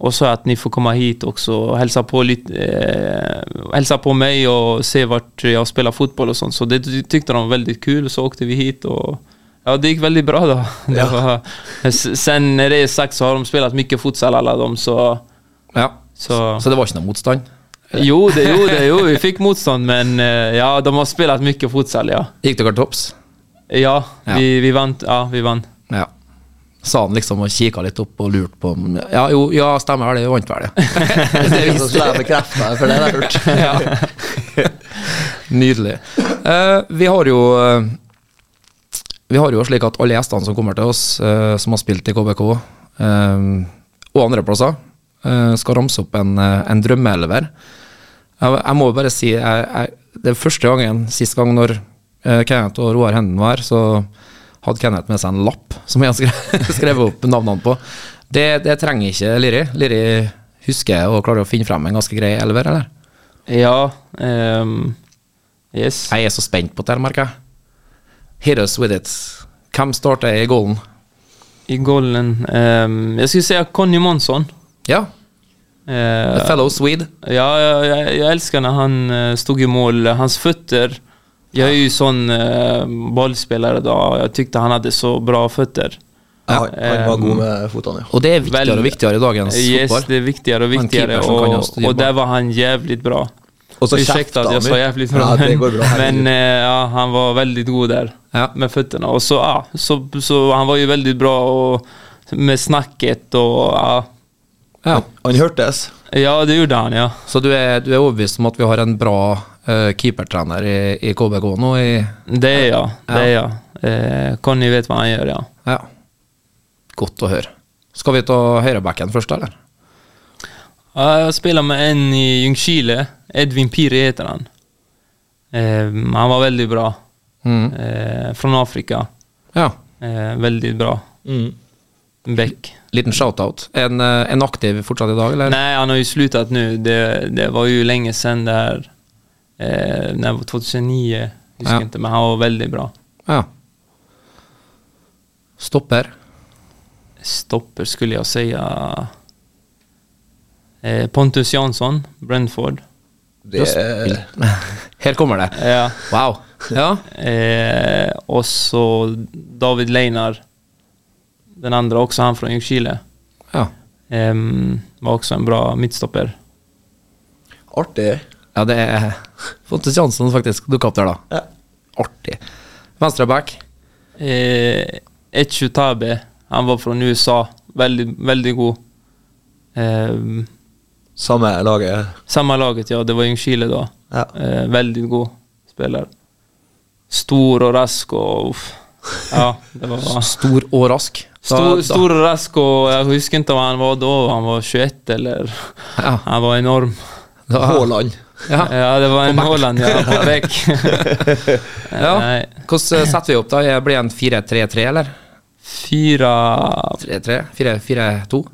og så at ni får komme hit også og hilse på, litt, eh, på meg og se vart jeg spiller fotball og sånn. Så det tykte de var veldig kul. Så åkte vi hit og ja, det gikk veldig bra da. Ja. var, sen det är sagt så har de spilt mye futsal alla de så... Ja. Så Så det var ikke noe motstand? jo, det, jo, det, jo, vi fikk motstand, men eh, ja, de har spilt mye fotsel, ja. Gikk dere topps? Ja, Ja. Vi, vi vant. Ja, vi vant. Ja. Sa han liksom og kikka litt opp og lurte på om Ja, jo, ja, stemmer det, vi vant vel, det. Det er så skulle jeg bekrefta, for det har jeg hørt. ja. Nydelig. Uh, vi har jo uh, Vi har jo slik at alle gjestene som kommer til oss, uh, som har spilt i KBK, eh, og andre plasser, eh, skal ramse opp en, eh, en drømmeelver. Jeg, jeg må bare si jeg, jeg, Det er første gangen, sist gang når eh, Kenneth og Roar Henden var her, så hadde Kenneth med seg en lapp som jeg skrev, skrevet opp navnene på. Det, det trenger ikke Liri. Liri husker og klarer å finne frem en ganske grei elver, eller? Ja, Um, yes. Jeg er så spent på det, merker jeg. Hit us with it. Hvem starter i goalen? I goalen um, Jeg skulle si Conny Månsson. Ja, Uh, fellow Swede. ja, jeg, jeg elsker når han eh, stod i mål. Hans fötter. Jeg er jo sånn uh, ballspiller da. Jeg syntes han hadde så bra fötter. Ja, han var god med fotene. Og det er viktigere og viktigere i dagens Yes, fotball. det er viktigere og viktigere, og, og boll. var han jævlig bra. Og så jeg sa jævlig jävligt Ja, det men går bra. men eh, ja, han var veldig god der Ja. Med føttene. Og så, ja, så, så han var jo veldig bra og, med snakket og ja. Ja. Han hørtes. Ja, det gjorde han, ja. Så du er, du er overbevist om at vi har en bra uh, keepertrener i, i KBK nå? I, Det er ja. Det Ja. är. Eh, Conny vet hva han gjør, ja. ja. Godt å høre. Skal vi ta høyrebacken først, eller? Jeg Jag spelar med en i Ljungskile. Edvin Piri heter han. Eh, han var veldig bra. Mm. Eh, från Afrika. Ja. Eh, väldigt bra. Mm. Bäck. Liten shout-out. En, eh, en aktiv fortsatt i dag, eller? Nej, han har ju slutat nu. Det, det var ju länge sedan det. Eh, när det var 2009. Husker Ja. inte, men han var väldigt bra. Ja. Stopper. Stopper skulle jag säga. Eh, Pontus Jansson, Brentford. Det er Her kommer det. Ja. Wow. Ja. Eh, og så David Leinar. Den andre också, han från Ljungskile. ja. Um, var också en bra mittstopper. artig. Ja, det er Fontes Jansson faktisk dukka opp der, da. Ja. Artig. Venstreback. Eh, Echu Tabe, han var fra USA. Veldig, veldig god. Ehm, Samme laget. Samme laget, ja. Det var Ljungskile da. Ja. Eh, veldig god spiller. Stor og rask og uff. Ja, det var... Stor og rask. Stor, stor och rask og jeg husker ikke hva han var da. Han var 21 eller... Ja. Han var enorm. Haaland. Ja. Ja, det var en. Haaland, ja. På back. Ja. Hvordan eh, setter vi opp, da? Blir det en 4-3-3, eller? 4-3-3? 4-4-2?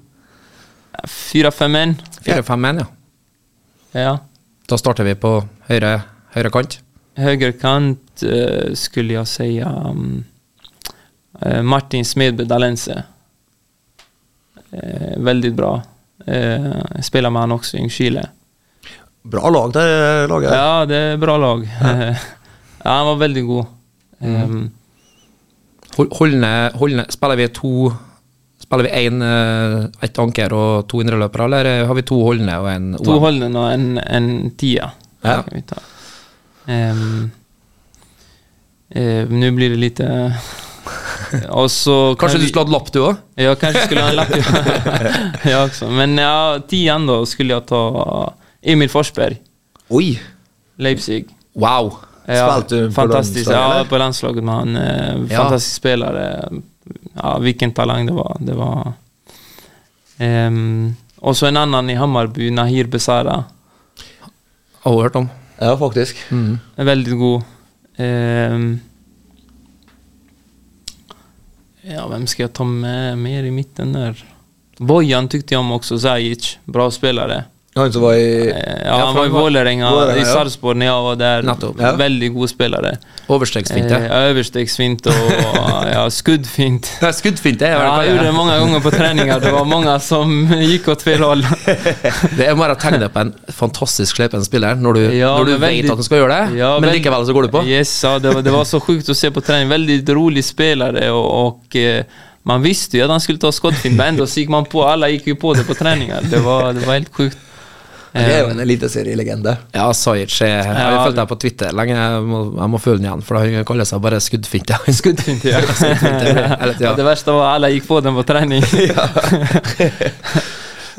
Fyra, fem en. 4-5-1, ja. Ja. Da starter vi på høyre, høyre kant. Høyre kant uh, skulle jeg si eh, Martin Smedby Dalense. veldig väldigt bra. spiller spelar med han også i Ljungskile. Bra lag, det laget. Ja, det er bra lag. ja, han var veldig god. Mm. Um, Holdne, holdne Spiller vi to Spiller vi én ett anker og to indreløpere, eller har vi to holdne og en OM? To holdne og en, en tia. Ja. Kan vi ta. Ehm, eh, nu blir det lite... och så kan Kanskje vi- du skulle hatt lapp, du òg? Ja, kanskje skulle ha en lapp. ja, også. Men ja, tian da skulle jeg ta Emil Forsberg, Oi! Leipzig. Wow. Ja, Spilte du på landslaget, Ja, på landslaget med han. Eh, Ja. fantastisk spelare. Ja, hvilken talang det var. Det var um, Og så en annen i Hammarby, Nahir Besara. Har hun hørt om? Ja, faktisk. Mm. Veldig god. Ehm. Ja, vem ska jag ta med mer i mitten där? Bojan tyckte jag om också, Zajic. Bra spelare. Han som var i Eh, ja, han var i Vålerenga, i ja. Sarpsborg när og var där. Nettopp. Ja. Väldigt god Overstegsfint, ja. Eh, Overstegsfint og ja, skuddfint. Ja, Skuddfinte er Ja, jeg gjorde det mange ganger på treninger. Det var mange som gikk åt fel håll. Det er bare å tegne på en fantastisk slepen spiller når du, Ja, når du veldig, vet at han skal gjøre det, Ja, men likevel så går du på. Yes, ja, det, var, det var så sjukt å se på trening. Veldig rolig spillere og, och eh, man visste jo at han skulle ta skuddfint, men enda så gikk man på. Alle gikk jo på det på treninger. Det var, det var helt sjukt. Det er jo Eh, en eliteserielegende. Ja, Sajic er Jeg har Ja, fulgt deg på Twitter lenge, jeg må, jeg må følge den igjen, for han kaller seg bare Skuddfinte. skuddfinte, ja. Eller, Ja, ja. det verste var at jeg gikk på den på trening.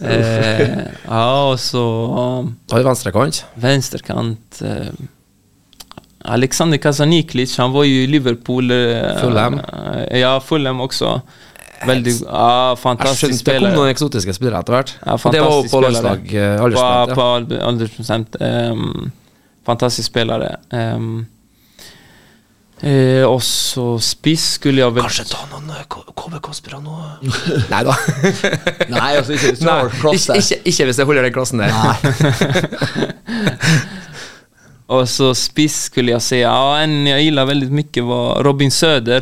eh, ja, og så um, Har du venstrekant? Venstrekant Eh, Alexander Kasaniklic, han var jo i Liverpool. Eh, Fulham. eh, ja, Fulham också. Väldigt, ja, Jeg fantastisk skjønte det kom noen eksotiske spillere etter hvert. Ja, det var jo på landslag På, aldersbestemt. på Ja. al- åldersprocent. Um, fantastisk spillere. Um, eh, og så spiss skulle jeg vel Kanskje ta noen eh, KBK-spillere nå? Nei da. Nei, altså ikke hvis du Nei, har klasse. ikke, ikke, ikke hvis jeg holder den klassen der. og så spiss skulle jeg si Ja, en jeg gillar veldig mye, var Robin Söder.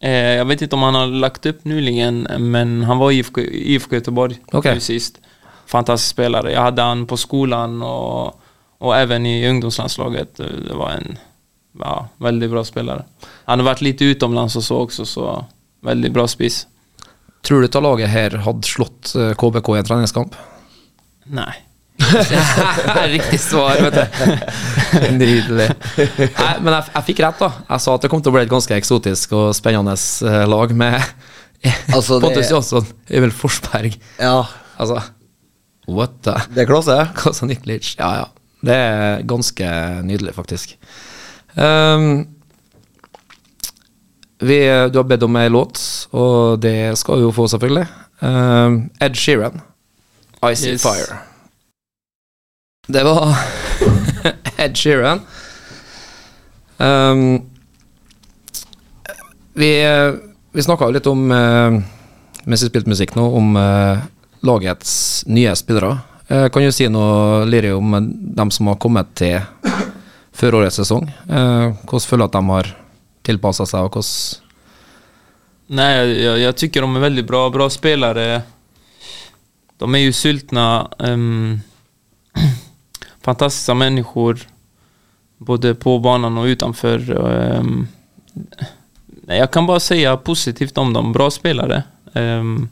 Eh, jag vet inte om han har lagt upp nyligen, men han var i IFK, IFK Göteborg okay. nu sist. Fantastisk spelare. Jag hade han på skolan och, och även i ungdomslandslaget. Eh, Det var en ja, väldigt bra spelare. Han har varit lite utomlands och så också, så väldigt bra spiss. Tror du at laget her hadde slått eh, KBK i en treningskamp? Nej. Riktig svar, vet du. Nydelig. Nei, men jeg, jeg fikk rett, da. Jeg sa at det kom til å bli et ganske eksotisk og spennende eh, lag med Altså, Pontus Jansson, Emil Forsberg. Ja, Altså, what the det er klasse. Kasa Niklic. Ja, ja. Det er ganske nydelig, faktisk. Um, vi, du har bedt om ei låt, og det skal vi jo få, selvfølgelig. Um, Ed Sheeran, Icy Yes. Fire. Det var Ed Sheeran. Um, vi vi snakka jo litt om, uh, mens vi spilte musikk nå, om uh, lagets nye spillere. Uh, kan du si noe, Liri, om eh, dem som har kommet til før årets sesong? Eh, hvordan føler du at de har tilpassa seg, og hvordan Nei, jeg, jeg tycker de er veldig bra, bra spelare. De er jo sultne. ehm, fantastiska människor. Både på banan och utanför. Um, nej, jag kan bara säga positivt om dem. Bra spelare. Um,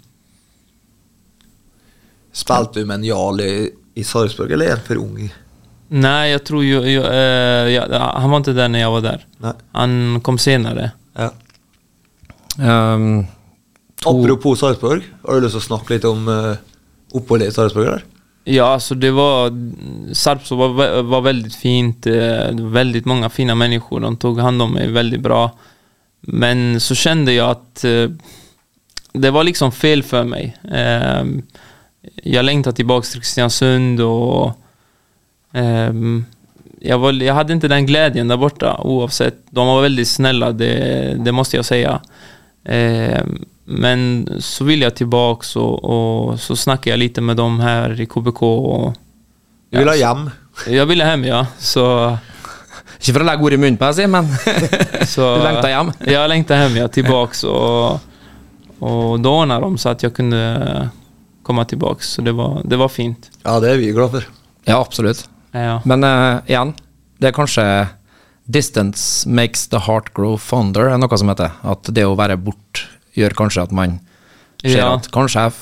Spilte du med en Jarl i, i Sarpsborg, eller er han for ung? nej, jag tror ju... Jag, uh, jag, han var inte där när jag var där. Nei. Han kom senare. Ja. Ehm, Apropos Sarpsborg, har du lyst til å snakke litt om uh, oppholdet i Sarpsborg? Ja, alltså det var... Sarpsborg var, var väldigt fint. eh, Väldigt många fina människor. De tog hand om mig väldigt bra. Men så kände jag att eh, det var liksom fel för mig. Eh, jag längtade tillbaka till Kristiansund och ehm, jag, var, jag hade inte den glädjen där borta oavsett. De var väldigt snälla, det, det måste jag säga. Men så vil jeg tilbake, og, og, så snakker jeg lite med dem her i KBK. Och, Du vil ha så- hjem? Jeg ville hjem, ja, så... ikke for å legge ord i munnen på deg, men så Du längtar hjem Jeg längtar hjem, ja, Tilbake. Og, og da ordna de så at jeg kunne komme tilbake, Så det var, det var fint. Ja, det er vi glad for. Ja, absolutt. Ja. Men uh, igjen, det er kanskje Distance makes the heart grow fonder, er noe som heter. At det å være bort gjør kanskje at man ser Ja. at kanskje jeg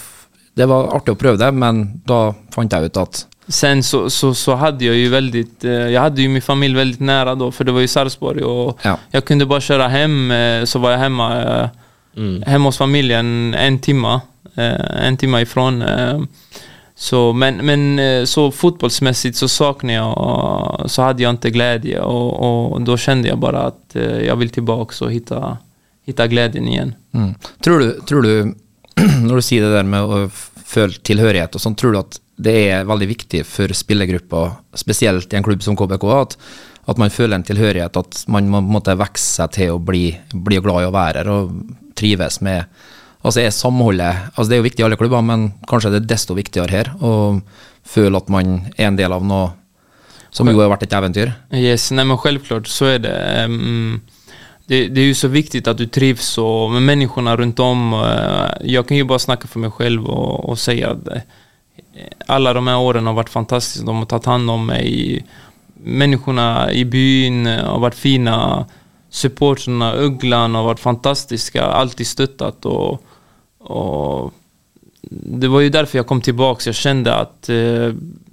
Det var artig å prøve det, men da fant jeg ut at Sen så, så, så hade jag ju väldigt, eh, jag hade ju min familj väldigt nära då, för det var ju Sarpsborg och Ja. jag kunde bara köra hem, eh, så var jag hemma, mm. hemma hos familjen en timma, eh, en timme ifrån. eh. Så, men, men eh, så fotbollsmässigt så saknade jag, så hade jag inte glädje och, och då kände jag bara att eh, jag vill tillbaks och hitta, hitta gleden igjen. mm. tror, du, tror du, når du sier det der med å føle tilhørighet og sånn, tror du at det er veldig viktig for spillergruppa, spesielt i en klubb som KBK, at, at man føler en tilhørighet, at man må måtte vokse seg til å bli, bli glad i å være her og trives med Altså er samholdet altså Det er jo viktig i alle klubber, men kanskje det er desto viktigere her å føle at man er en del av noe som jo har vært et eventyr. Yes, nei, men Selvklart så er det. Ehm, det, det är ju så viktigt att du trivs och med människorna runt om. Eh, Jag kan ju bara snacka för mig själv och, och säga att eh, alla de här åren har varit fantastiska. De har tagit hand om mig. Människorna i byn eh, har varit fina. Supporterna, Ugglan har varit fantastiska. Alltid stöttat och, och det var ju därför jag kom tillbaka. Jag kände att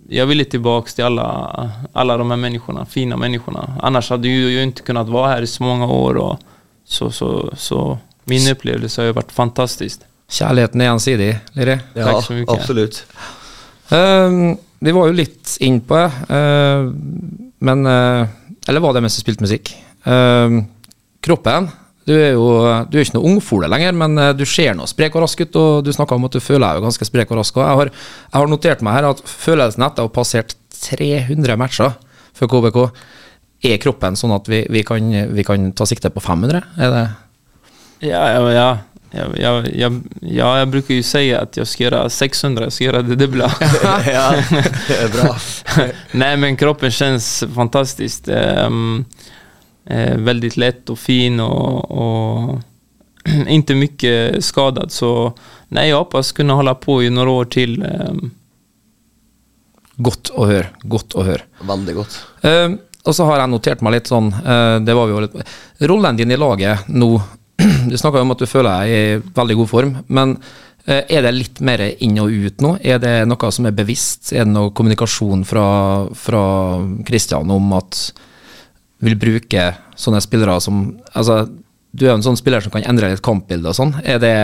jag ville tilbake till alla, alla de här människorna, fina människorna. Annars hade ju jag inte kunnat vara här i så många år. Och så, så, så min upplevelse har ju varit fantastisk. Kjærligheten er gjensidig, Liri. Ja, Takk så mye. absolutt. Uh, vi var jo litt inn på det, uh, men uh, Eller var det mens du spilte musikk? Ehm, kroppen Du er jo du er ikke noe ungfole lenger, men eh, du ser nå sprek og rask ut, og du snakka om at du føler deg jo ganske sprek og rask. Og jeg har, jeg har notert meg her at følelsen etter å ha passert 300 matcher for KBK, er kroppen sånn at vi, vi, kan, vi kan ta sikte på 500? Er det Ja, ja, ja. Ja, ja, ja, ja, jeg bruker jo si at jeg skal gjøre 600, jeg skal gjøre det doble. ja, det er bra. Nei, men kroppen kjennes fantastisk, det Ehm, eh, väldigt lätt och fin och, och inte mycket skadad. Så nej, jag hoppas kunna hålla på i några år till. Eh. Godt å høre. Godt å høre. Veldig godt. Eh, og så har jeg notert meg litt sånn eh, Det var vi jo litt Rollen din i laget nå Du snakka om at du føler deg i veldig god form, men eh, er det litt mer inn og ut nå? Er det noe som er bevisst? Er det noe kommunikasjon fra, fra Christian om at vil bruke sånne spillere som Altså, du er jo en sånn spiller som kan endre litt kampbilde og sånn. Er det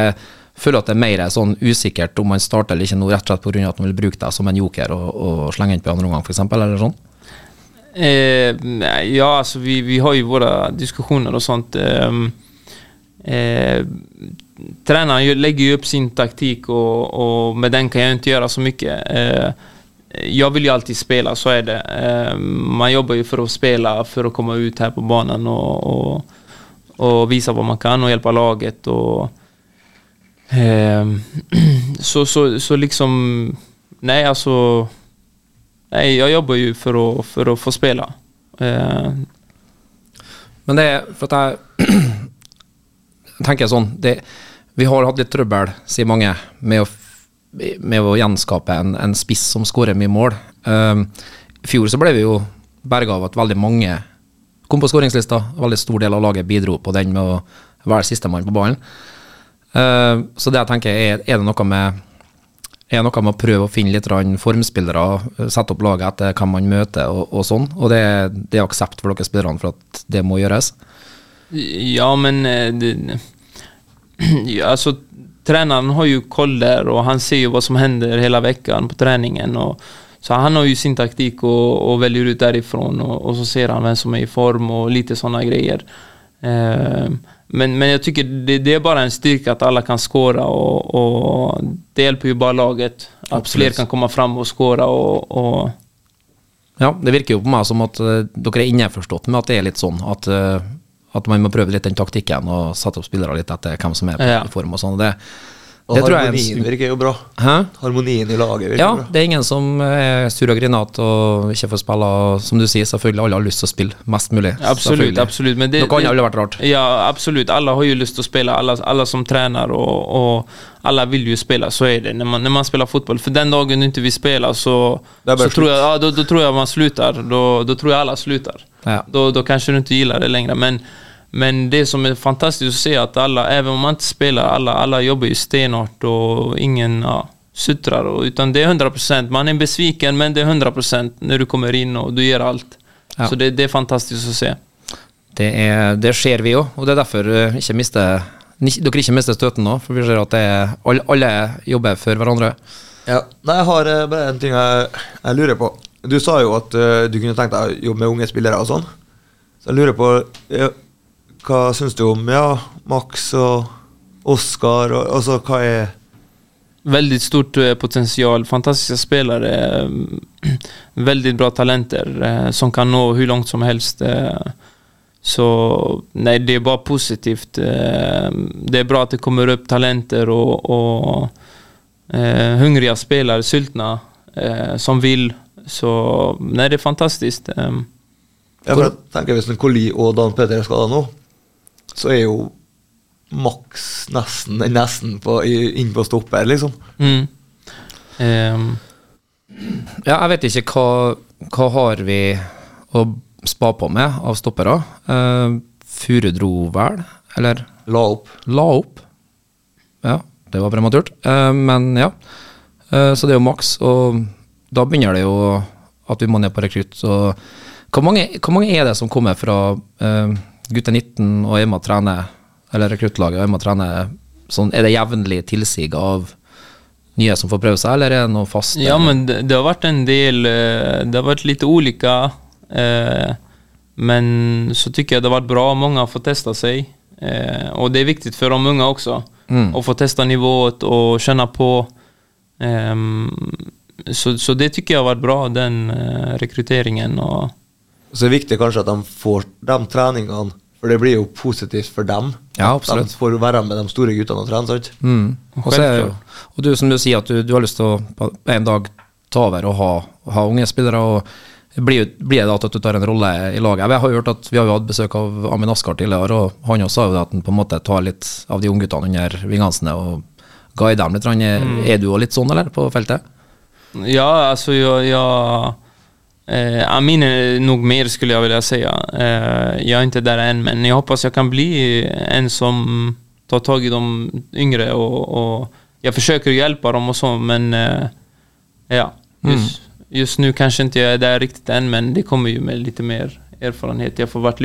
Føler at det er mer sånn usikkert om man starter eller ikke nå, rett og slett pga. at man vil bruke deg som en joker og, og slenge inn på andre omgang, f.eks., eller sånn? Eh, ja, altså vi, vi har jo våre diskusjoner og sånt. Ehm, eh, treneren legger jo opp sin taktikk, og, og, med den kan jeg ikke gjøre så mycket. Jag vill ju alltid spela, så är det. Eh, man jobbar ju för att spela, för att komma ut här på banan och, och, och visa vad man kan och hjälpa laget. Och, eh, så, så, så liksom, nej alltså Nej, jag jobbar ju för att, för att få spela. Eh, Men det er for at jeg tenker sånn det, Vi har hatt litt trøbbel, sier mange, med å, med å gjenskape en, en spiss som skårer mye mål. Um, fjor så ble vi jo berga av at veldig mange kom på skåringslista. Veldig stor del av laget bidro på den med å være sistemann på ballen. Uh, så det jeg tenker, er, er det noe med er noe med å prøve å finne litt formspillere, sette opp laget etter hvem man møter og, og sånn. Og det, det er aksept for dere spillerne for at det må gjøres. ja, men eh, det, ja, alltså, tränaren har ju kolder, og och han ser ju vad som händer hela veckan på träningen. Och, så han har ju sin taktik och, och väljer ut därifrån och, och så ser han vem som är i form och lite sådana grejer. Eh, men, men jag tycker det, det är bara en styrka att alla kan skåra och, och det hjälper ju bara laget. Att Absolut. fler kan komma fram och skåra och, och Ja, det virker jo på meg som at eh, dere er innforstått med at det er litt sånn at, eh, at man må prøve litt den taktikken og sette opp spillere litt etter hvem som er på Ja. i form og sånn. og Det, Og det tror jeg er en harmonien virker jo bra. Hæ? Harmonien i laget virker Ja, bra. det er ingen som er sur og grinete og ikke får spille. og Som du sier, selvfølgelig alle har lyst til å spille mest mulig. Absolutt, absolutt. Men det, Noe annet ville vært rart. Ja, absolutt. Alle har jo lyst til å spille, alle, alle som trener. og, og alla vill ju spela. Så är det när man, när man spelar fotboll. För den dagen du inte vill spela så, så tror jag, slut. ja, då, då tror jag man slutar. Då, då tror jag alla slutar. Ja. Då, då kanske du inte gillar det längre. Men, men det som är fantastiskt att se att alla, även om man inte spelar, alla, alla jobbar ju stenhårt och ingen ja, suttrar. Och, utan det är 100%. Man är besviken men det är 100% när du kommer in och du gör allt. Ja. Så det, det är fantastiskt att se. Det, er, det ser vi jo, og det er derfor uh, ikke mister, dere ikke mister støten nå. For vi ser at det er, alle, alle jobber for hverandre. Ja. Nei, jeg har eh, bare en ting jeg, jeg lurer på. Du sa jo at uh, du kunne tenkt deg å jobbe med unge spillere og sånn. Så jeg lurer på ja, Hva syns du om ja, Max og Oskar? Og, altså, hva er Veldig stort potensial. Fantastiske spillere. mm, bra talenter eh, som kan nå hvor langt som helst. eh. Så Nei, det er bare positivt. Eh, Det er bra at det kommer opp talenter og, og uh, hungrige spillere, sultne, uh, som vill. Så nei, det er fantastisk. Eh, Ja, for jeg tenker Hvis Coli og Dan Peter er skada nå, så er jo Max nesten nesten på, inn på stopper, liksom. Mm. Um. Ja, jeg vet ikke hva, hva har vi å spa på med av stoppere. Uh, Furu dro vel, eller La opp. la opp. Ja, det var prematurt. Uh, men ja. Uh, så det er jo maks, og da begynner det jo at vi må ned på rekrutt. Så hvor mange, hvor mange er det som kommer fra uh, gutter 19 og er med å trene, eller rekruttlaget og er med å trene sånn, Er det jevnlig tilsig av nye som får prøve seg, eller er det noe fast? Ja, men det, det har vært en del, eh, det har vært litt olika. Eh, men så syns jeg det har vært bra, Mange har fått testa seg. Eh, og det er viktig for de unge også mm. å få testa nivået og kjenne på. Ehm, så, så det tykker jeg har vært bra, den eh, rekryteringen. Och, Så det er viktig kanskje at de får de treningene, for det blir jo positivt for dem. Ja, absolutt. De får være med de store guttene og trene, sant? Mm. Og, så er, jo- og du som du sier at du, du har lyst til å på en dag ta over og ha, ha unge spillere. og blir, blir det at du tar en rolle i laget? Jeg har jo hørt at Vi har jo hatt besøk av Amin Askar tidligere, og han også sa jo at han på en måte tar litt av de ungguttene under vingene sine og guider dem litt. Mm. Er du òg litt sånn, eller, på feltet? Ja, alltså jag... jag eh, Amin är nog mer skulle jag vilja säga. Eh, jag är inte där än, men jag hoppas jag kan bli en som tar tag i de yngre och, och jag försöker hjälpa dem och så, men eh, ja, just, just nu kanske inte jag är där riktigt än, men det kommer ju med lite mer erfarenhet. Jag får varit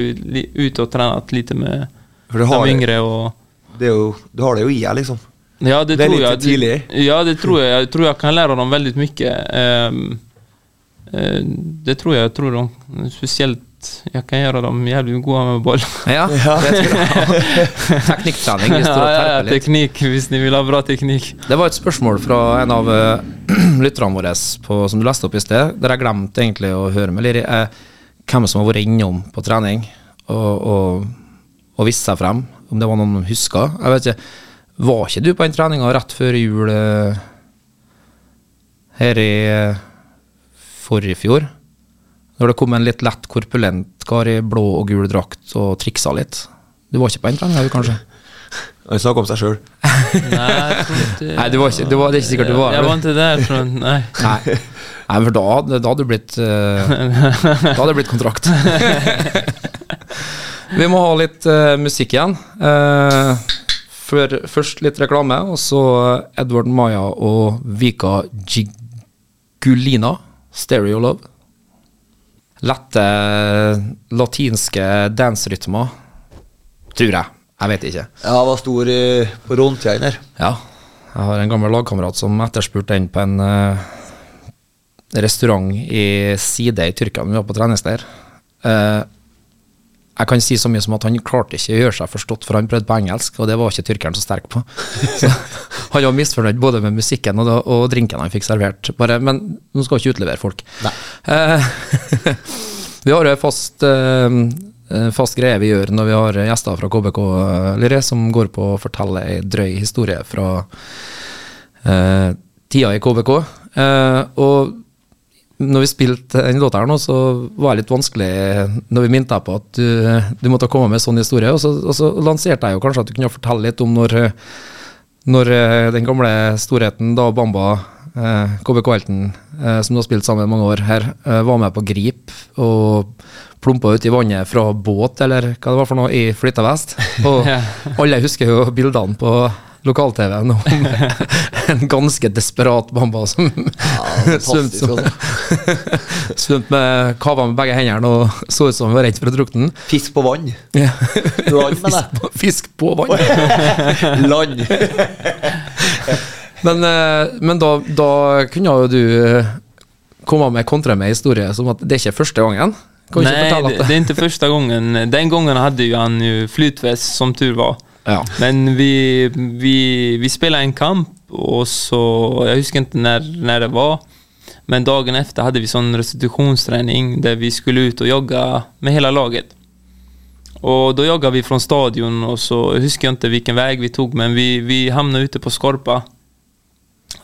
ute och tränat lite med de yngre och Det er jo, du har det jo i deg, liksom. Ja, det, Det er tror litt jeg. tidlig? Ja, det tror jeg. Jeg tror jeg kan lære dem veldig mye. Um, uh, det tror jeg. jeg tror de, spesielt jeg kan gjøre dem jævlig gode med boll. Ja. Teknikktrening. Ja, ja, teknikk, hvis ni vil ha bra teknikk. Det var et spørsmål fra en av uh, lytterne våre på, som du leste opp i sted, der jeg glemte egentlig å høre med Liri. Eh, hvem som har vært innom på trening og, og, og vist seg frem. Om det var noen som huska. Jeg vet ikke, var ikke du på den treninga rett før jul eh, her i eh, forrige fjor? Når det kom en litt lett korpulent kar i blå og gul drakt og triksa litt. Du var ikke på den treninga, du, kanskje? Han snakker om seg sjøl. Inte... Nei, du var ikke, du var, det er ikke sikkert du var der. Jeg var ikke der, tror jag. Nej. Nei. Nei, for da, da hadde det blitt eh, Da hadde det blitt kontrakt. Vi må ha litt uh, musikk igjen. Eh, for, først litt reklame, og så Edvard Maya og Vika Gigulina, Stereo Love. Lette latinske danserytmer, tror jeg. Jeg vet ikke. Ja, var stor i, på Råntjeien her. Ja. Jeg har en gammel lagkamerat som etterspurte den på en uh, restaurant i Side i Tyrkia men vi var på treningsleir. Eh, jeg kan si så mye som at han klarte ikke å gjøre seg forstått, for han prøvde på engelsk, og det var ikke tyrkeren så sterk på. Så han var misfornøyd både med musikken og, da- og drinken han fikk servert. Bare, men nå skal ikke utlevere folk. Eh, vi har jo en fast, eh, fast greie vi gjør når vi har gjester fra KBK, eh, Lyre, som går på å fortelle ei drøy historie fra eh, tida i KBK. Eh, og når vi spilte den låta her nå, så var det litt vanskelig når vi minte deg på at du, du måtte komme med en sånn historie. Og så, og så lanserte jeg jo kanskje at du kunne fortelle litt om når, når eh, den gamle storheten da Bamba, eh, KBK-helten, eh, som du har spilt sammen med mange år her, eh, var med på grip og plumpa ut i vannet fra båt, eller hva det var for noe, i flytevest. Og alle husker jo bildene på lokal-TV-en om en ganske desperat Bamba som svømte fantastisk, som- med kava med begge hendene og så ut som han var redd for å drukne. Fisk på vann. Ja. Fisk på, fisk på vann. Land. Men, eh, men da, da kunne jo du eh, komme med kontra med historie som at det er ikke første gangen. Kan fortelle det, det er ikke første gangen. Den gangen hadde han jo flytvest, som tur var. Ja. Men vi, vi, vi spilte en kamp og så, Jeg husker ikke når, når, det var. Men dagen efter hadde vi sånn restitusjonstrening der vi skulle ut og jogge med hele laget. Og da jogga vi fra stadion og så jeg husker jeg ikke hvilken vei vi tog men vi, vi havna ute på Skorpa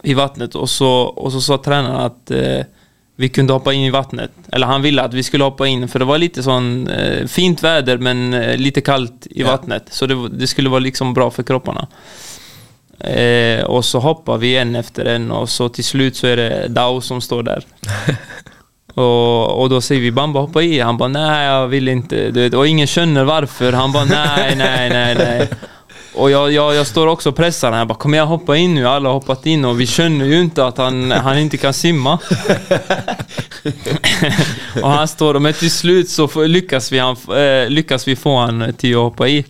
i vattnet og, så, så sa treneren at eh, vi kunde hoppa in i vattnet. Eller han ville att vi skulle hoppa in för det var lite sån eh, fint väder men eh, lite kallt i vattnet. Så det, det skulle vara liksom bra för kropparna. Eh, och så hoppar vi en efter en och så till slut så är det Dao som står där. och, och då säger vi Bamba hoppa i. Han bara nej jag vill inte. Du vet, och ingen känner varför. Han bara nej, nej, nej, nej. Och jag, jag, jag står också och pressar den här. bara kom igen hoppa in nu. Alla har hoppat in och vi känner ju inte att han, han inte kan simma. och han står och men till slut så lyckas vi, han, eh, lyckas vi få han till att hoppa i.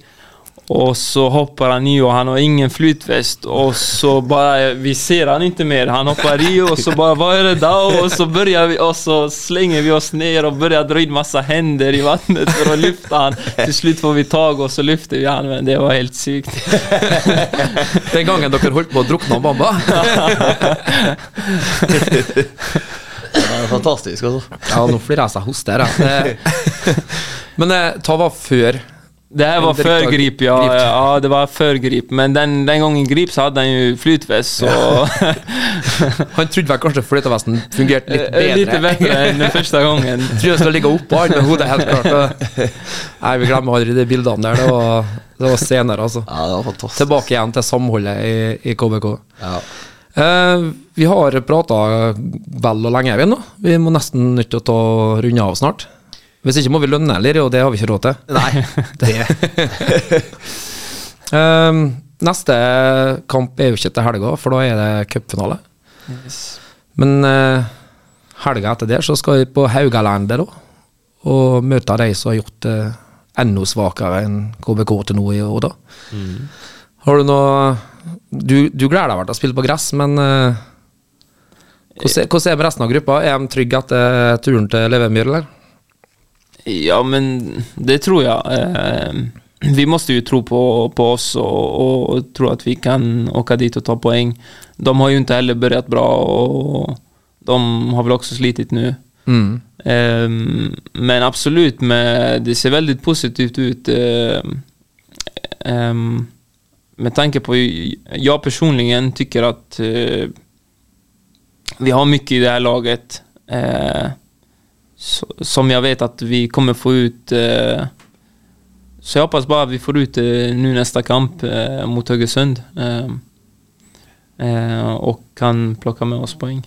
Och så hopper han i og han har ingen flytvest. Og så bare vi ser han ikke mer. Han hopper i og så bare Hva er det da? Og så börjar vi, og så slenger vi oss ned og begynner å dra inn masse hender i vannet for å løfte han. Til slutt får vi tak, og så løfter vi han, men det var helt sykt. Den gangen dere holdt på å drukne Bamba. Det er fantastisk, altså. Ja, nå flirer jeg seg hos her, jeg. Det- Men eh, var før Det her var før Grip, ja. Ja, det var før Grip. Men den, den gangen grip så hadde han jo flytvest, så... Han trodde vel kanskje flytevesten fungerte litt bedre. Litt bedre enn den første gangen. Trodde han ligge oppå han med hodet helt klart. Nei, vi glemmer aldri de bildene der. Det var, det var senere, altså. Ja, det var fantastisk. Tilbake igjen til samholdet i, i KBK. Ja. Eh, vi har prata vel og lenge, vi nå. Vi må nesten nødt til å ta runde av snart. Hvis ikke må vi lønne, heller, Og det har vi ikke råd til. Nei, det um, neste kamp er jo ikke til helga, for da er det cupfinale. Men uh, helga etter det så skal vi på Haugalandet, da. Og møte de som har gjort det enda svakere enn KBK til nå i år, da. Har du noe Du, du gleder deg vel til å spille på gress, men uh, hvordan er- hvordan er det med resten av gruppa? Er de trygge etter turen til Levemyr, eller? Ja, men det tror jag. Eh, vi må jo tro på, på oss og, og, tro at vi kan åka dit og ta poeng. De har jo ikke heller begynt bra og de har vel også slitt nå. Mm. Um, men absolut, med, det ser veldig positivt ut. Eh, ehm, med tanke på, Jeg personlig tycker at uh, vi har mye i det her laget. Eh, så, som jag vet att vi kommer få ut. Eh, så jag hoppas bara vi får ut det nu nästa kamp eh, mot Högesund. Eh, eh, och kan plukke med oss poeng.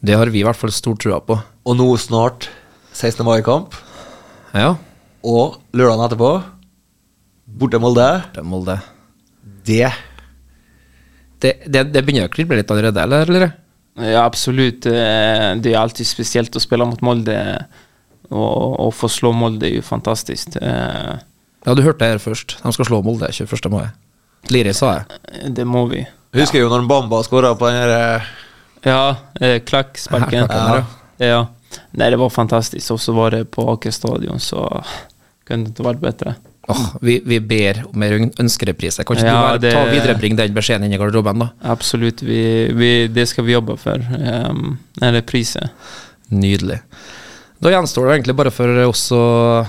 Det har vi i hvert fall stor trua på. Og nå snart 16. mai-kamp, Ja, og lørdagen etterpå borte Molde. er Molde. Det Det, det, det begynner å krible litt allerede, eller? eller? Ja, absolut. Eh, Det er alltid spesielt å spille mot Molde. Og å få slå Molde er jo fantastiskt. Eh, Ja, du hørte det her først. De skal slå Molde 21. mai. Liri sa jeg. Det må vi. Jeg husker jo når Bamba skåra på den der eh, Ja, klakksparken. klacksparken. Ja. ja. Nei, det var fantastisk. Og så var det på Aker stadion, så kunne det ikke vært bättre. Åh, vi, vi ber om en ønskereprise. Kan ikke Ja, du bare det- ta viderebringe den beskjeden inn i garderoben, da? Absolutt. vi, vi, det skal vi jobbe for. Um, eller priset. Nydelig. Da gjenstår det egentlig bare for oss å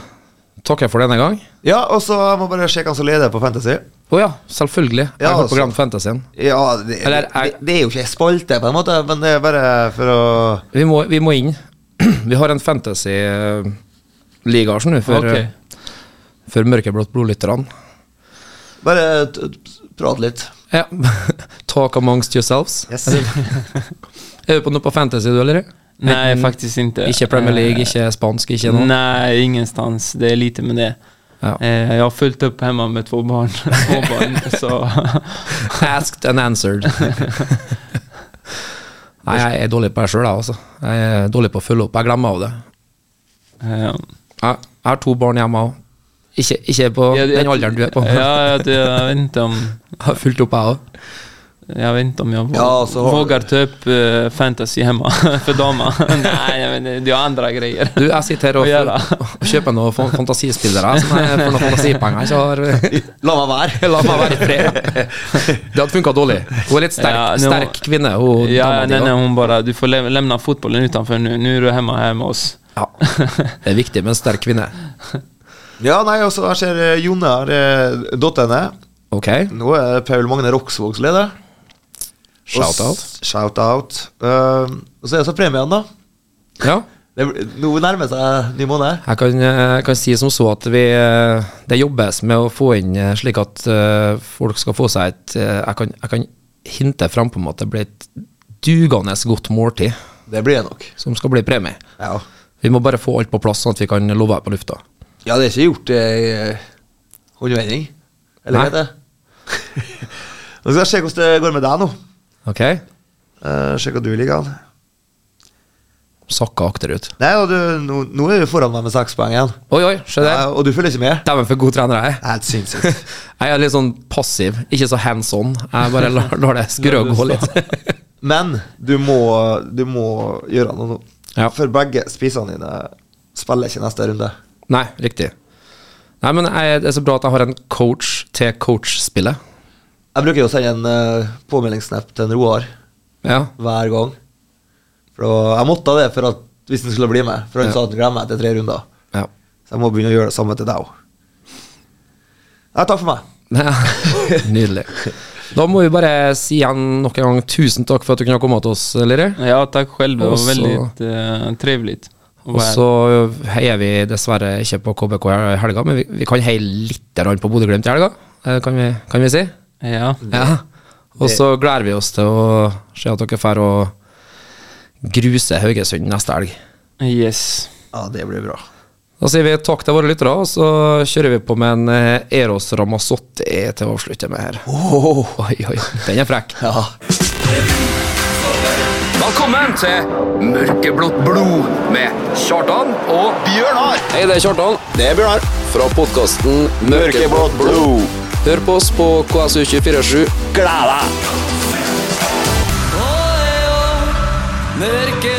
takke for denne gang. Ja, og så må jeg bare sjekke han som leder på Fantasy. Å ja, selvfølgelig. Jeg Ja, har på Grand Fantasyen. Ja, det, Eller det, er- det er jo ikke spalte, på en måte, men det er bare for å Vi må, vi må inn. Vi har en fantasy-liga nå for, Okej. For mørkeblått blodlytterne. Bare prate litt. Ja. Talk amongst yourselves. Yes. Er du på noe på fantasy, du, eller? Nei, faktisk ikke. inte. Ikke Premier League, ikke spansk, ikke noe? Nei, ingenstans. Det er lite med det. Ja. Jeg har fulgt opp hjemme med to barn. to barn så. Asked and answered. Nei, jeg er dårlig på det sjøl, jeg, altså. Jeg er dårlig på å følge opp. Jeg glemmer av det. Ja. Jeg, jeg har to barn hjemme òg. Ikke, ikke på jag- den alderen du er på. Ja, det, jeg vet inte om... Jeg har fulgt opp, jeg òg. Jeg vet inte om jeg Ja, så har- vågar ta upp eh, fantasy hjemme for damer. Nei, men det er andre greier. Du, jeg sitter her og, og kjøper noen fantasispillere som jeg for noen fantasipenger. Så har, La meg være. la meg være i fred. Det hadde funka dårlig. Hun er litt sterk, Ja, nå- sterk kvinne. Hun, Ja, nei, nei, hun da. nej, hon bara, du får levne fotballen utenfor nå. Nå er du hjemme her med oss. Ja. Det er viktig med en sterk kvinne. Ja, nei, altså, jeg ser eh, Jonne her, eh, datt. Ok, Nå er Paul Magne Roksvågs leder. shout-out. Shout-out. Uh, og så er det så premien, da. Ja. Det, nå nærmer seg ny måned. Jeg kan, jeg kan si som så at vi, eh, det jobbes med å få inn eh, slik at uh, folk skal få seg et eh, Jeg kan, jeg kan hinte fram på en måte det blir et dugende godt måltid Det blir det nok. som skal bli premie. Ja. Vi må bare få alt på plass, sånn at vi kan love det på lufta. Ja, det er ikke gjort i eh, håndvending. Eller hva heter det? Nå skal jeg se hvordan det går med deg nå. Ok? Uh, se hva du liker an. Sakka akterut. Nei, og du, nå, nå er du foran meg med seks poeng igjen. Oi, oi, se der. Ja, og du følger ikke med? Dæven, for god trener jeg er. Helt sinnssykt. Jeg er litt sånn passiv, ikke så hands on. Jeg bare lar, lar det skurre og gå litt. Men du må, du må gjøre noe nå. Ja. For begge spissene dine spiller ikke neste runde. Nei, riktig. Nei, men jeg, det er så bra at jeg har en coach til coach-spillet. Jeg bruker jo å sende en uh, påmeldingssnap til en Roar Ja. hver gang. For jeg måtte det for at, hvis han skulle bli med. For han Ja. sa at han glemmer etter tre runder. ja. Så jeg må begynne å gjøre det samme til deg òg. Nei, takk for meg. Ja, Nydelig. Da må vi bare si igjen nok en gang tusen takk for at du kunne komme til oss, Liri. Ja, takk selv. Det var veldig eh, trevligt. att Og så heier vi dessverre ikke på KBK i helga, men vi, vi kan heie litt på Bodø-Glimt i helga. Eh, Kan vi, kan vi si? Ja. Ja. Og så gleder vi oss til å se at dere får og gruse Haugesund neste helg. Yes. Ja, det blir bra. Da sier vi takk til våre lyttere, og så kjører vi på med en eh, Eros Ramazzotti til å avslutte med her. Oi, oi, den er frekk. Ja. Velkommen til Mørkeblått blod med Kjartan og Bjørnar! Hei, det er Kjartan. Det er Bjørnar. Fra podkasten Mørkeblått blod. Hør på oss på KSU247. Gled deg! Mørke